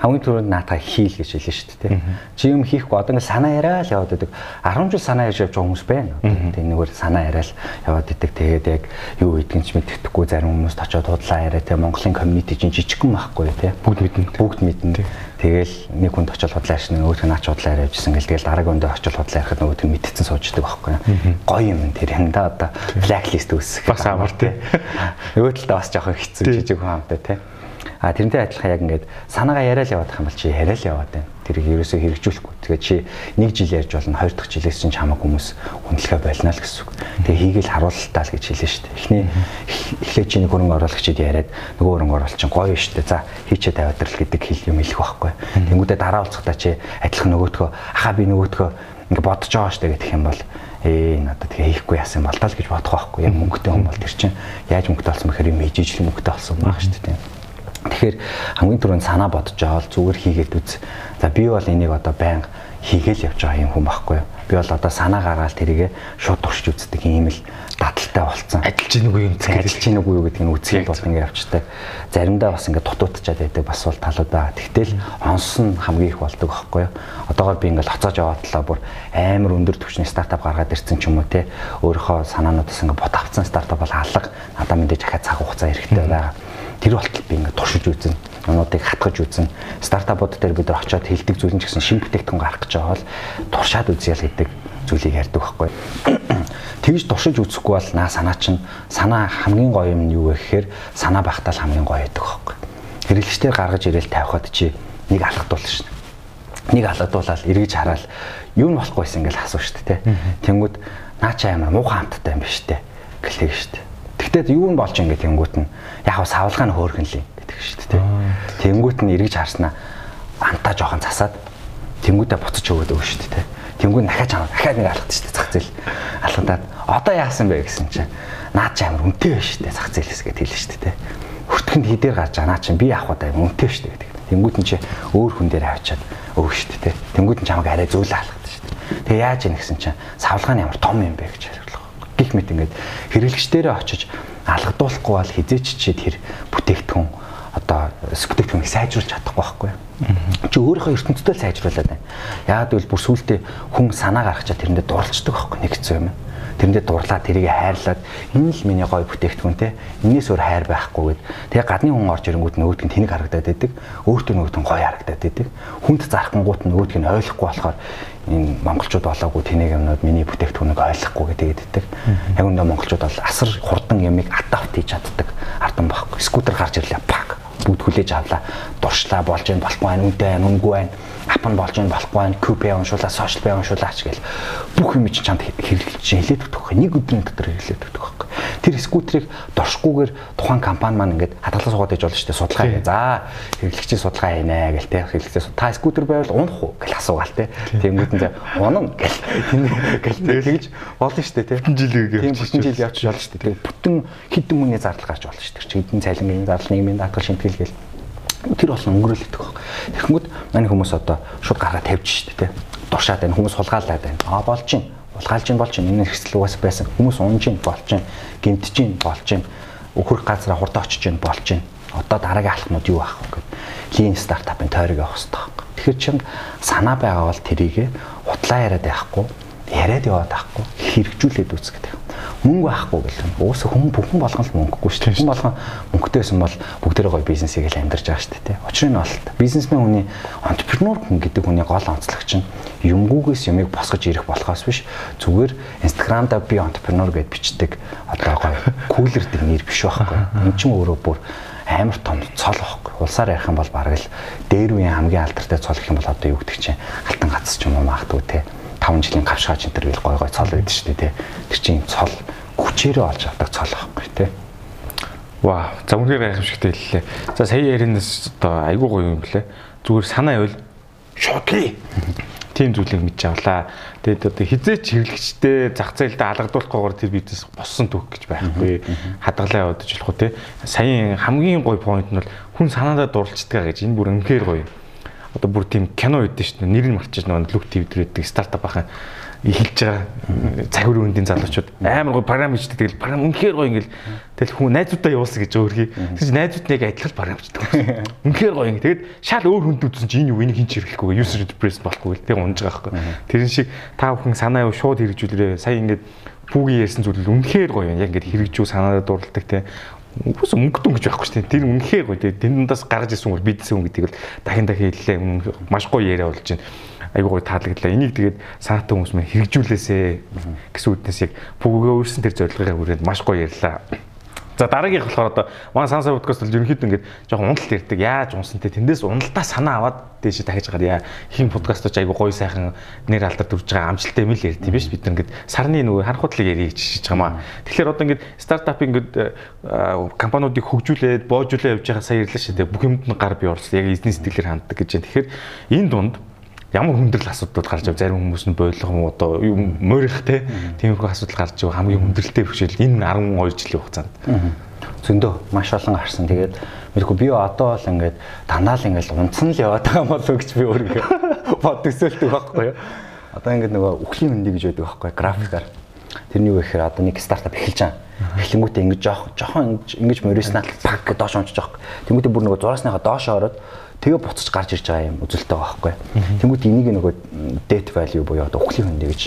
хамгийн түрүүнд наата хийл гэж хэлсэн шүү дээ. Чи юм хийхгүй одоо ингэ санаа яриа л яваад байдаг. 10 жил санаа ярьж явж байгаа хүмүүс байна. Тэгээ нэгээр санаа яриа л яваад идэг. Тэгээд яг юу гэдгийг ч мэддэхгүй зарим хүмүүст очиод худлаа яриа те Монголын комьюнити чинь жижигхэн байхгүй те. Бүгд мэднэ. Бүгд мэднэ. Тэгэл нэг хүнд очиод худлаа ярьсан нөгөөх нь ач худлаа яриа явжсэн гэл тэгэл дараагийн хүнд очиод худлаа ярихад нөгөөх нь мэдтсэн сууждаг байхгүй. Гоё юм тэр янда одоо блэклист үүсэх. Бас амар те. Нөгөө талдаа бас жоохон хэцүү жижиг хүн амтай те. А тэрнтэй адилхан яг ингээд санаагаа яриа л яваадах юм бол чи яриа л яваад байна. Тэрийг ерөөсөө хэрэгжүүлэхгүй. Тэгээд чи нэг жил ярьж болно, хоёр дахь жилээс чинь чамаг хүмүүс хүндлэгээ болно л гэсэн үг. Тэгээ хийгээл харуултаа л гэж хэлсэн шүү дээ. Эхний эхлээ чи нэг хөрөнгө оруулагчид яриад нөгөө хөрөнгө оруулалт чинь гоё шүү дээ. За хийчээ тавиадрал гэдэг хэл юм хэлэх байхгүй. Тэнгүүдээ дараа уулзахдаа чи адилхан нөгөөдгөө ахаа би нөгөөдгөө ингээд бодож байгаа шүү дээ гэх юм бол ээ надад тэгээ хийхгүй яасан бол таа л гэж бодох байхгүй. Яг мөнгөтэй хүн бол тэр чинь яаж мөнгөтэй болсон бэхээр юм ээжижл мөнгөтэй болсон байгаа шүү дээ. Тэгэхээр хамгийн түрүүнд санаа бодож авал зүгээр хийгээд үз. За би бол энийг одоо байнга хийгээл явж байгаа юм хүн байхгүй юу? Би бол одоо санаа гаргаад тэрийгэ шууд туршиж үздэг юм л дадалтай болцсон. Адилж гин үгүй юм адилж гин үгүй гэдгийг нь үзэх бол ингэ явчихдаг. Заримдаа бас ингэ дутуутчаад байдаг бас бол талууд байгаа. Тэгтэл онс нь хамгийн их болдог байхгүй юу? Одоогоор би ингээл хоцоож яваад талаа бүр амар өндөр түвшний стартап гаргаад ирсэн ч юм уу те. Өөрийнхөө санаануудаас ингэ бот авцсан стартап бол алга. Надад мэдээж ахаа цаг хугацаа хэрэгтэй байгаа тэр болтол би ингээд туршиж үзэн юмнуудыг хатгаж үзэн стартапууд дээр бид нар очиод хилдэг зүйл нь ч гэсэн шин бүтээгдэхүүн гарах гэж байгаа бол туршаад үзьял гэдэг зүйлийг ярьдаг байхгүй. Тэгж туршиж үзэхгүй бол наа санаа чинь санаа хамгийн гоё юм нь юу вэ гэхээр санаа багтаал хамгийн гоё гэдэг байхгүй. Хэрэглэгчдэр гаргаж ирээл тавихад чи нэг алгадуул шин. Нэг алгадуулаад эргэж хараад юу нь болохгүйсэн ингээл асуу штэ тэ. Тэнгүүд наа чи амар муухай хамттай юм биш тэ. Гэлээ штэ. Тэгтээ юу нь болж ингэ тэнгүүт нь яг савлгаа нь хөөрхөн л юм гэдэг шүү дээ. Тэнгүүт нь эргэж харснаа антаа жоохон засаад Тэнгүүдээ буцаж өгөөд өгнө шүү дээ. Тэнгүүд дахиад чамаа дахиад нэг алхад шүү дээ зах зээл. Алхадаад одоо яасан бэ гэсэн чинь наад чи амар үнэтэй байна шүү дээ зах зээлээс гээд хэлнэ шүү дээ. Хүртгэнд хідээр гарч байгаа наа чи би авах удаа үнэтэй шүү дээ гэдэг. Тэнгүүд нь чи өөр хүн дээр авчиад өгнө шүү дээ. Тэнгүүд нь чамаг арай зөөлө алхад шүү дээ. Тэгээ яаж ийн гэсэн чинь савлгааны ямар том юм бэ гэж Гэх мэт ингээд хэрэглэгчдэрээ очиж алгадуулахгүй бол хизээч чи тэр бүтээгдэхүүн одоо бүтээгдэхүүнийг сайжруулж чадахгүй байхгүй чи өөрийнхөө ертөнцтэй л сайжруулад байна. Яагаад гэвэл бүр сүултээ хүн санаа гаргачаа тэрэндээ дурлцдаг байхгүй нэг хэсэг юм. Тэрэндээ дурлаад тэрийг хайрлаад энэ л миний гоё бүтээгдэхүүн те. Энээс өөр хайр байхгүй гэд. Тэгээ гадны хүн орж ирэнгүүт нөгөөдг нь тэнэг харагдаад байдаг. Өөртөө нөгөөдг нь гоё харагдаад байдаг. Хүнд зархангууд нь нөгөөдг нь ойлгохгүй болохоор энэ монголчууд болоогүй тэнэг юмнууд миний бүтээгдэхүүнийг ойлгохгүй гэдэг байдаг. Яг үндэ монголчууд бол асар хурдан ямиг адапт хийж чаддаг ардан байхгүй. Скутер гарч ирлээ пак бүгд хүлээж авлаа. Дуршлаа болж гэн болохгүй байх, үнтэй байх, үнгүй байх ап нь болж байна болохгүй байна QP уншуулаа social бай уншуулаач гэл. Бүх юм чинь чамд хэрэглэж хэлээд өгөх нэг өдрийн дотор хэрэглээд өгөх байхгүй тэр скутерийг доршгүйгээр тухайн компани маань ингээд хадгалаа суугаад иж болно шүү дээ. Судалгаа хий за хэрэглэгчийн судалгаа хийнэ гэл те. Хэрэглэгчийн та скутер байвал унах уу гэл асуугаал те. Тэнгууд нь унана гэл. Гэл тэгж болно шүү дээ те. Бүтэн жил тийм бүтэн жил явчих болно шүү дээ. Тэгээ бүтэн хідэн хүний зардал гарч болно шүү дээ. Хідэн цалингийн зардал нийгмийн даатгал шимтгэл гэл тэр болсон өнгөрөөлөд байгаа. Тэгэхмүүд мань хүмүүс одоо шууд гараа тавьж штэ тэ. Дуршаад байна. Хүмүүс сулгаалаад байна. Аа болж чинь. Улгаалж чинь болж чинь. Энэ хэрэгсэл угаас байсан. Хүмүүс унж чинь болж чинь. Гимтж чинь болж чинь. Өөхрөх газараа хурдан очиж чинь болж чинь. Одоо дараагийн алхнууд юу аах вэ гэд. Lean startup-ын тойрог явах хэрэгтэй. Тэгэхээр чинь санаа байгаа бол тэрийг хутлаа яриад байхгүй яриад яваад ахгүй хэрэгжүүлээд үз гэдэг. Мөнгө байхгүй гэх юм. Уус хүн бүхэн болгон л мөнгөгүй шүү дээ. Хүн болгон мөнгөтэйсэн бол бүгдээрээ гоё бизнесийг л амьдарч байгаа шүү дээ. Учир нь бол бизнесмен хүний entrepreneur хүн гэдэг хүний гол онцлог чинь юмгүйгээс юмыг босгож ирэх болохоос биш зүгээр инстаграмда би entrepreneur гэд бичдэг одоо гоё күүлэрдэг нэр биш байхгүй. Энд чинь өөрөө бүр амар том цол واخхой. Улсаар ярих юм бол бараг л дээр үеийн хамгийн алдартай цол гэх юм бол одоо юу гэдэг чинь алтан гац ч юм уу магадгүй те. 5 жилийн гавшаач энэ төр гэл гой гой цол байдаг шүү дээ тий. Тэр чинь цол хүчээрээ олж авдаг цол байхгүй тий. Ваа, за үнээр гайхамшигтай хэллээ. За сая ярианаас одоо айгуу гоё юм блэ. Зүгээр санаа явал шотлий. Тийм зүйлийг мэдж авлаа. Тэгээд одоо хизээч хэрэглэгчтэй зах зээлдээ алгадуулахгүйгээр тэр бизнес боссон түүх гэж байхгүй. Хадгалаа явуулж болох уу те. Саяын хамгийн гоё point нь бол хүн санаандаа дурлцдаг гэж энэ бүр үнэхээр гоё одоо бүр тийм кино үүдэн шүү дээ. Нэр нь марчиж нөгөө Look TV дээр байдаг стартап ахын эхэлж байгаа цагур үндийн залуучууд амар гоо програм хийдэг. Тэгэл програм үнэхээр гоё ингээл тэгэл хүн найзуудаа явуулсан гэж өөрхий. Тэгэж найзууд нэг адилхан програмчдаг. Үнэхээр гоё ингээ. Тэгэд шал өөр хүнд үзсэн чи энэ юу энийг хинч хэрэглэхгүй user interface болохгүй л тэг унж байгаа байхгүй. Тэрэн шиг та бүхэн санаа юу шууд хэрэгжүүлээрээ сая ингээд пүүгийн ярьсан зүйл үнэхээр гоё юм. Яг ингээд хэрэгжүү санаадаа дурладаг те Үгүйс мөнгөдөн гэж байхгүй шүү дээ. Тэр үнэхээр гоё. Тэр дундаас гарч ирсэн бол бидсэн хүн гэдгийг л дахин дахин хэллээ. Маш гоё яриа болж байна. Айгуу гоё таалагдлаа. Энийг тэгээд саатан хүмүүс мань хэрэгжүүлээсэ гэсэн үднээс яг бүгөө өөрсөн тэр зорилгыг хүрээд маш гоё ярьлаа. За дараагийнх болохоор одоо One Sunset podcast бол ерөнхийдөө ингээд жоохон уналт ярьдаг. Яаж унсантэй тэндээс уналтаа санаа аваад дээш дахиж гараа. Ихэн подкастч айгу гоё сайхан нэр алдар дүрж байгаа амжилттай юм л ярьд тийм биш бид ингээд сарны нөгөө харанхуудлыг ярих гэж шиж байгаа маа. Тэгэхээр одоо ингээд стартап ингээд компаниудыг хөгжүүлээд боожуулаад явж байгаа сая ярьлаа шүү дээ. Бүх юмд нь гар бие орсон. Яг эзний сэтгэлээр ханддаг гэж байна. Тэгэхээр энэ дунд ямар хүндрэл асуудал гарч ав зарим хүмүүс нь бойлгом одоо морих те тиймэрхүү асуудал гарч ив хамгийн хүндрэлтэй бэрхшээл энэ 12 жилийн хугацаанд зөндөө маш олон гарсан. Тэгээд мэдгүй би одоо бол ингээд дандаа л ингээд унцсан л яваад байгаа юм болов гэж би өөрөө бодгсөлтөг байхгүй юу. Одоо ингээд нөгөө үхлийн хөндөй гэж байдаг байхгүй графикаар. Тэрний юу гэхээр одоо нэг стартап эхэлж байгаа. Эхлэнгүүтээ ингэж жоох жоохон ингэж мориснаа пак гэж доош унчиж байгаа. Тэнгүүтээ бүр нөгөө зураасныхаа доош ороод тэгээ буцаж гарч ирж байгаа юм үзэлтэй байгаа байхгүй. Тэнгүүт энийг нөгөө date value буюу одоо үхлийн хөндөй гэж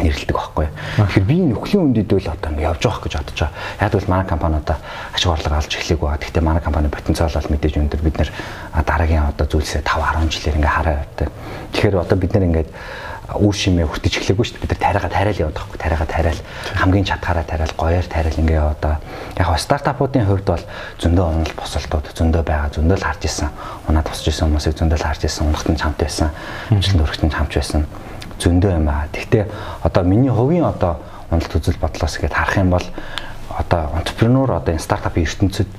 нэрлдэг байхгүй. Тэгэхээр би энэ өхлийн үндэд л одоо ингэ явж байгаа гэж бодож байгаа. Яг л манай компаниудаа ачиг орлого олж эхлэв байгаа. Гэхдээ манай компани потенциал бол мэдээж өндөр. Бид нэр дараагийн одоо зүйлсээ 5 10 жилээр ингээ хараа явтай. Тэгэхээр одоо бид нэр ингээд үр шимээ хүртэж эхлэхгүй шүү дээ. Бид нар тариагаа тариал яваад байхгүй. Тариагаа тариал хамгийн чадхаараа тариал гоёор тариал ингээ байгаа. Яг хоо стартапуудын хувьд бол зөндөө онол босолтууд зөндөө байгаа. Зөндөө л харж исэн. Унаад босч исэн хүмүүсийг зөндөө л харж исэн. Унахтан чамд байсан. Амжилт өргөтөн чамд байсан. Зөндөө юм аа. Гэхдээ одоо миний хувийн одоо уналт үзэл бодлоос гээд харах юм бол одоо entrepreneur одоо энэ стартапын ертөнцид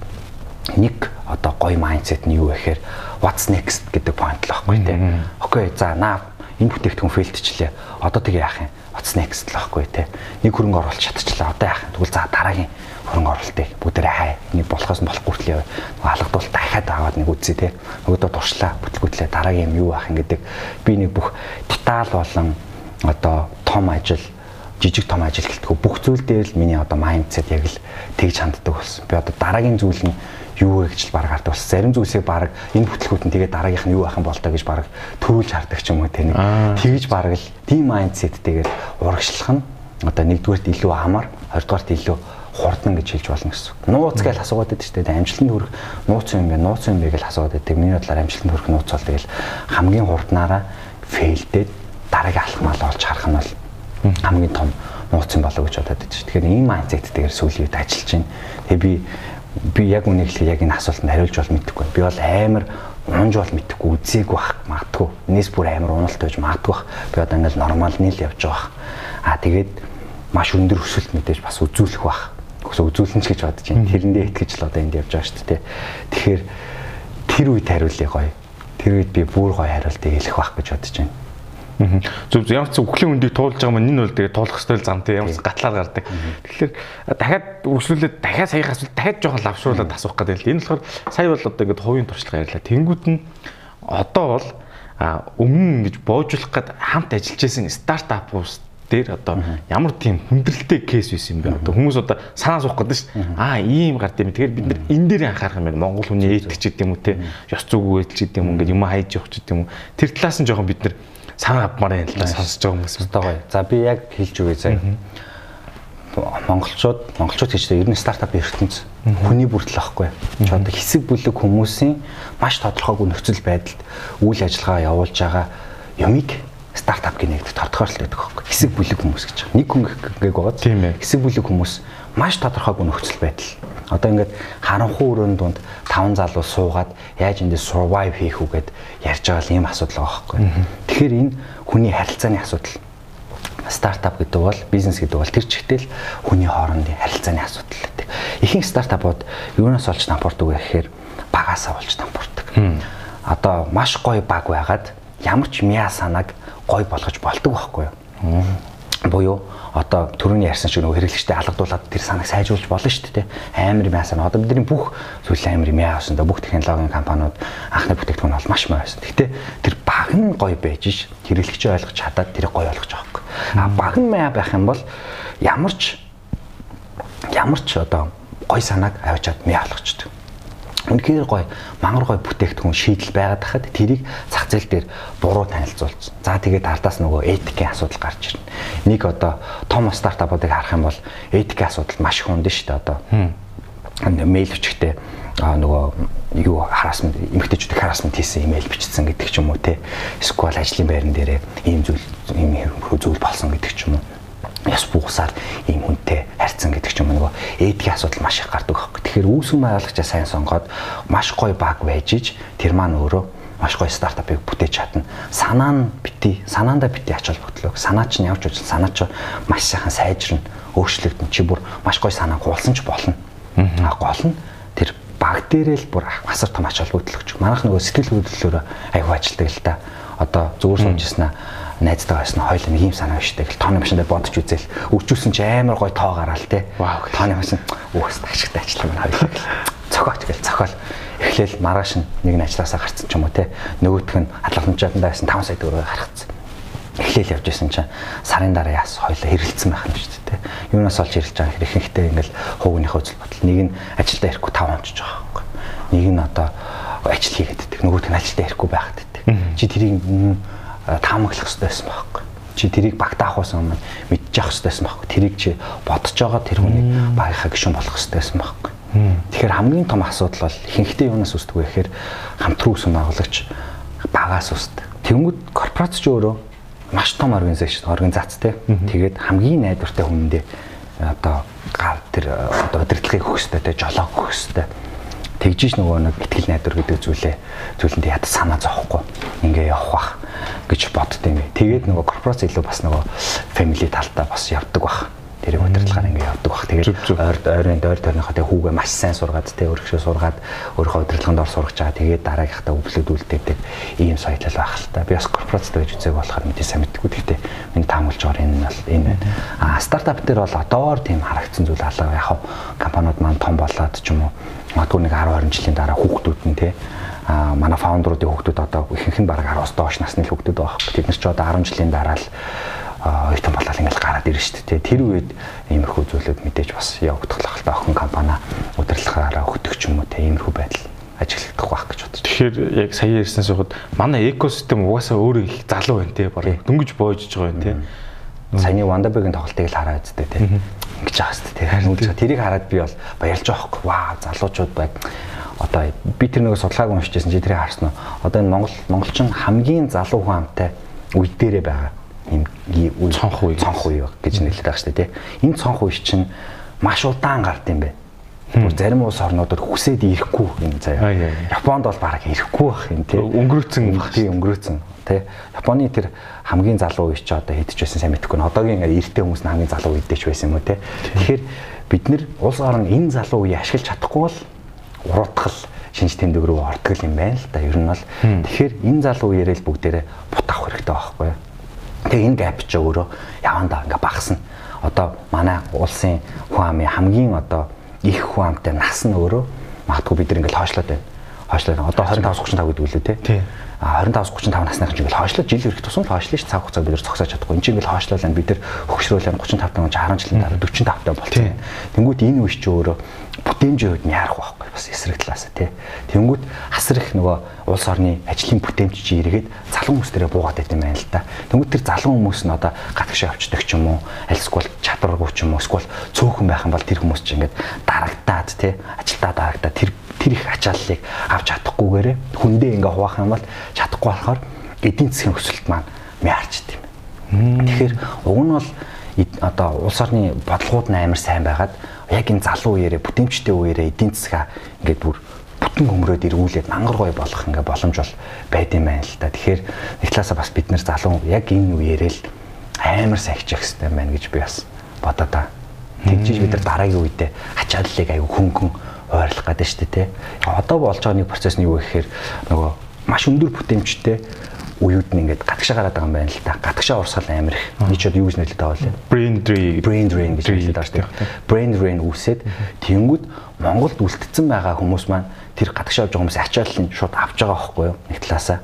нэг одоо гоё майндсет нь юу вэ гэхээр what's next гэдэг point л байхгүй тий. Окей за наа энэ бүтээгдэхүүн фейлдчлээ. Одоо тэгээ яах юм? What's next л байхгүй тий. Нэг хөрөнгө оруулалт чадчихлаа. Одоо яах юм? Тэгвэл за дараагийн хөрөнгө оруулалтыг бүгдээрээ хай. Нэг болохоос нь болохгүй яваа. Нөгөө алгадуул дахиад аваад нэг үзье тий. Нөгөөдөө туршлаа. Бүтлгүүтлээ дараагийн юм юу ах юм гэдэг би нэг бүх деталь болон одоо том ажил жижиг том ажил гэлтгүү бүх зүйл дээр л миний одоо майндсет яг л тэгж ханддаг болсон. Би одоо дараагийн зүйл нь юу вэ гэж л баг хардаг болсон. Зарим зүйлсээ баг энэ бүтлгүүд нь тэгээ дараагийнх нь юу байх юм бол та гэж баг төрүүлж хардаг ч юм уу те нэг тэгж баг л тийм майндсеттэйгээр урагшлах нь одоо нэгдүгээрт илүү амар, хоёрдугаарт илүү хурдан гэж хэлж болно гэсэн. Нууц гэж асуугаад байдаг шүү дээ. Амжилтанд хүрэх нууц юм бэ? Нууц юм бэ гэж асуугаад байдаг. Миний бодлоор амжилтанд хүрэх нууц бол тэгэл хамгийн хурднаараа фейлдээд дараагийн алхмал олж харах нь бол хамгийн том нууц юм болоо гэж бодоод шүү. Тэгэхээр ийм майндсеттэйгээр сүүлийн үед ажиллаж байна. Тэгээ би би яг үнийг хэлэхэд яг энэ асуултанд хариулж бол мэдэхгүй. Би бол амар унж бол мэдэхгүй, үзээг бах магадгүй. Нийс бүр амар уналт байж магадгүй. Би одоо ингээл нормал нийл явж байгаа. Аа тэгээд маш өндөр өсөлт мэдээж бас үзүүлэх бах. Өсө үзүүлэн ч гэж бодож байна. Тэрэндээ итгэж л одоо энд явж байгаа шүү дээ. Тэгэхээр тэр үед хариулъя гоё. Тэр үед би бүр гоё хариултыг хэлэх бах гэж бодож байна. Зөв ямар ч үхлийн үндийг туулж байгаа маань энэ бол тэгээ туулах ёстой л зам тийм ямар ч гатлаар гардаг. Тэгэхээр дахиад үргэлжлүүлээд дахиад саяхан асуулт дахиад жоохон лавшруулаад асуух гэдэг л. Энэ болохоор сая бол одоо ингээд хувийн туршлага ярьлаа. Тэнгүүд нь одоо бол өмнө ингэж боожуулах гээд хамт ажиллаж исэн стартапус дээр одоо ямар тийм хүндрэлтэй кейс байсан юм бэ? Одоо хүмүүс одоо санаа суух гэдэг шүү дээ. Аа ийм гард юм. Тэгэхээр бид нар энэ дээр анхаарах юм байна. Монгол хүний этик ч гэдэг юм уу те. Ёс зүг үйлч гэдэг юм ингээд юм хайж явах ч гэдэг юм уу. Тэр талаас нь жоохон бид нар санаа авмаар юм л да сонсож байгаа хүмүүс өстой гоё. За би яг хэлж өгье заа. Монголчууд монголчууд гэж ер нь стартап ертөнц хүний бүртэл ахгүй. Ч одоо хэсэг бүлэг хүмүүсийн маш тодорхойгүй нөхцөл байдалд үйл ажиллагаа явуулж байгаа юмыг стартап гинэгдэх тодорхойлолт өгөх байхгүй. Хэсэг бүлэг хүмүүс гэж. Нэг хүн гээг байгаа. Тийм ээ. Хэсэг бүлэг хүмүүс маш тодорхойгүй нөхцөл байдал. Одоо ингээд харанхуй өрөөнд дунд таван залуу суугаад яаж эндээ survive хийх үгээд ярьж байгаа юм асуудал байгаа байхгүй. Тэгэхээр энэ хүний харилцааны асуудал. Стартап гэдэг бол бизнес гэдэг бол тэр чигтэл хүний хоорондын харилцааны асуудал гэдэг. Ихэнх стартапууд юунаас олж дампуурдаг вэ гэхээр багасаа олж дампуурдаг. Одоо маш гоё баг байгаад ямар ч мяа санааг гоё болгож болдог байхгүй юу? Буюу одоо түрүүний ярьсан шиг нөгөө хэрэглэгчтэй алгадуулаад тэр санааг сайжруулж болно шүү дээ. Амар юм яасан. Одоо бидний бүх зүйл амар юм яасан. Бүх технологийн компаниуд анхны бүтээгдэхүүн бол маш муу байсан. Гэтэ тэр баг нь гоё байж ш хэрэглэгч ойлгож чадаад тэрийг гоё ойлгож байгаа юм. А баг нь маа байх юм бол ямар ч ямар ч одоо гоё санааг авчиад маа ойлгочдөг. Үнэхээр гоё мангар гоё бүтээгдэхүүн шийдэл байгаад хахад тэрийг зах зээл дээр буруу танилцуулсан. За тэгээд ардаас нөгөө этикийн асуудал гарч ирнэ. Нэг одоо том стартапуудыг харах юм бол этикийн асуудал маш их хүнд шүү дээ одоо. Мэйл өчгтээ а нөгөө юу хараасмент эмгтээчүүдийг хараасмент хийсэн имэйл бичсэн гэдэг ч юм уу те. Эсвэл ажлын байран дээрээ ийм зүйл ийм зүйл болсон гэдэг ч юм уу яс буусаар ийм хүнтэй харьцсан гэдэг ч юм уу нөгөө эдгийн асуудал маш их гардаг байхгүй. Тэгэхээр үүсгэн байгуулагчаа сайн сонгоод маш гоё баг байж иж тэр маань өөрөө маш гоё стартапыг бүтээж чадна. Санаа нь бити, санаандаа бити ач холбогдлоо. Санаа чинь явж үзэл санаа чинь маш сайхан сайжирна, өөрчлөгдөн. Чи бүр маш гоё санаа гуулсан ч болно. А гол нь тэр баг дээрээ л бүр асар том ач холбогдлогч. Манайх нөгөө сэтгэл хөдлөлөөр аягүй ажилдаг л та. Одоо зүгээр сууж яснаа найзтайгаа байсан хоёул нэг юм санаа штэ гэл тооны машиндаа бодож үзэл өрчүүлсэн чи амар гой тоо гараал те тооны машин үхс ташигтай ажиллах маань хоёул цохооч гэл цохоол эхлээл маргааш нэг нь ажилласаа гарцсан ч юм уу те нөгөөх нь хаалгаламжаатандаа байсан 5 сая төгрөгөөр гаргацсан эхлээл явж исэн чинь сарын дараа яас хоёлоо хэрэлцсэн байх юм шүү дээ. Юунаас олж хэрэлж байгаа хэрэг ихэнхдээ ингээл хуугийнхаа үзэл бодол. Нэг нь ажилдаа ирэхгүй тав онцож байгаа байхгүй. Нэг нь одоо ажил хийгээд байдаг. Нөгөөх нь ажилдаа ирэхгүй байхад байдаг. Чи тэрийг таамаглах хэрэгтэй байсан байхгүй. Чи тэрийг багтаа авахсан өмнө мэдчих хэрэгтэй байсан байхгүй. Тэрийг чи бодож байгаа тэр хүнийг багийнхаа гишүүн болох хэрэгтэй байсан байхгүй. Тэгэхээр хамгийн том асуудал бол ихэнхдээ юунаас үүсдэг вэ гэхээр хамтран үүсгэн байгуулагч багаас үүсдэг. Тэнгүүд корпорац ч өөрөө маш том организаци организацтэй. Тэгээд хамгийн найдвартай хүндээ одоо гал тэр одоо удирдлагыг өгөх хэрэгтэй, тэ жолоо өгөх хэрэгтэй тэгжиж нөгөө нэг ихтгэл найдвар гэдэг зүйлээ зүйлэнд яд санаа зовхгүй ингээ явах бах гэж бодд юм. Тэгээд нөгөө корпорац илүү бас нөгөө family талтай бас явдаг бах. тэрийг удирдлагаар ингээ явдаг баг. Тэгээд ойр ойрын дойр тойрныхоо тэгээ хүүгээ маш сайн сургаад тэгээ өөрөшөө сургаад өөрийнхөө удирдлаганд ор сургаж байгаа. Тэгээд дараагийнхаа өвлөдүүлдэг ийм соёлол байх л та. Би бас корпорацд байж үзег болохоор мэдээ сайн мэдгүй. Гэхдээ миний таамаглаж байгаа энэ нь бол энэ байна. А стартап дээр бол одоор тийм харагдсан зүйл алга яг компаниуд маань том болоод ч юм уу магадгүй нэг 10 20 жилийн дараа хүүхдүүд нь а манай фаундеруудын хүүхдүүд одоо ихэнх нь бараг 10-аас доош насны хүүхдүүд байгаа. Тэд нар ч одоо 10 жилийн дараа л том болол ингээл гараад ирнэ шүү дээ. Тэр үед иймэрхүү зүйлүүд мэдээж бас явагдах л охин компани удирдлагаараа өгдөг юм уу те иймэрхүү байдал ажиглагдах байх гэж бодож. Тэгэхээр яг сая ярьснаас ухад манай экосистем угаасаа өөрөө их залуу байна те бараг дөнгөж боожж байгаа юм те. Саяны Wonderberg-ийн тоглолтыг л хараа үзтээ те. Ингэж байгаа шүү дээ. Харин үзэж тэрийг хараад би бол баярлж байгаа хөөхгүй. Ваа залуучууд байг одоо би тэр нэг судалгааг уншижсэн чи тэрийг харсан уу? Одоо энэ Монгол монголчин хамгийн залуу хүн амтай үе дээрээ байгаа юм цонх үе цонх үе гэж нэрлэдэг байгаа шүү дээ. Энэ цонх үе чинь маш удаан гард юм байна. Бүр зарим улс орнуудад хүсээд ирэхгүй юм заяа. Японд бол бараг ирэхгүй байх юм тий. Өнгөрөөцөн тий өнгөрөөцөн тий. Японы тэр хамгийн залуу үе чи одоо хэдэж байсан сайн мэдэхгүй. Одоогийн эрэгтэй хүмүүс нь хамгийн залуу үедээ ч байсан юм уу тий. Тэгэхээр бид нэр улс орн энэ залуу үеийг ашиглаж чадахгүй бол уруудгал шинж тэмдэг рүү ордог юм байна л да. Ер нь бол тэгэхээр энэ залуу үеэрээ л бүгдээрээ бут авах хэрэгтэй байхгүй юу? Тэгээ энэ гэп ч өөрөө явандаа ингээ багасна. Одоо манай улсын хүн амын хамгийн одоо их хүн амтай нас нь өөрөө магадгүй бид нар ингээл хойшлоод байна. Хойшлоод одоо 25 35 гэдэг үлээ тий. А 25 35 насных чинь ингээл хойшлоод жил ирэх тусам л хойшлоо ш цаг хугацаа бид нар зогсоож чадахгүй. Энд чинь ингээл хойшлоо л бид нар хөгшрөөл 35 тань 60 жилийн дараа 45 тань болчихсон. Тэнгүүт энэ үе чи өөрөө бүтээмжийн хувьд нь яарах байхгүй бас эсрэг талаас тий. Тэнгүүд хасар их нөгөө улс орны ажлын бүтээмж чи эргээд залуу хүмүүс дээрээ буугаад байт юм байна л да. Тэнгүүд тэр залуу хүмүүс нь одоо гадагшаа авчдаг ч юм уу, альсгүй чадваргүй ч юм уу, эсвэл цөөхөн байх юм бол тэр хүмүүс чи ингээд дарагдаад тий, ажилдаа дарагдаад тэр тэр их ачааллыг авч чадахгүйгээрээ хүндээ ингээ хуваах юм бол чадахгүй болохоор эдийн засгийн өсөлт маань мяарчд юм. Тэгэхээр уг нь бол одоо улс орны бодлогууд нь амар сайн байгаад яг энэ залуу үеэрээ бүтээмжтэй үеэрээ эдийн засгаа ингээд бүр бүтэн хөмрөөд эргүүлээд мангар гой болох ингээ боломж бол байд юм байна л да. Тэгэхээр нэг талаасаа бас бид нэр залуу яг энэ үеэрээ л амар сахичих хэрэгтэй байна гэж би бас бодоо та. Тэгжиж бид нар дараагийн үедээ ачааллыг аягүй хөнгөн ойрлох гэдэг шүү дээ. Одоо болж байгаа нэг процесс нь юу гэхээр нөгөө маш өндөр бүтээмжтэй уюуд нь ингээд гадагшаа гараад байгаа юм байна л та. Гадагшаа урсгал амар их. Эний ч юу гэж нэрлэдэг байгаа вэ? Brain drain. Brain drain гэж нэрлэдэг байгаа шүү дээ. Brain drain үүсээд тэнгүүд Монголд үлдсэн байгаа хүмүүс маань тэр гадагшаа авч байгаа хүмүүс ачааллыг шууд авч байгаа байхгүй юу? Нэг талаасаа.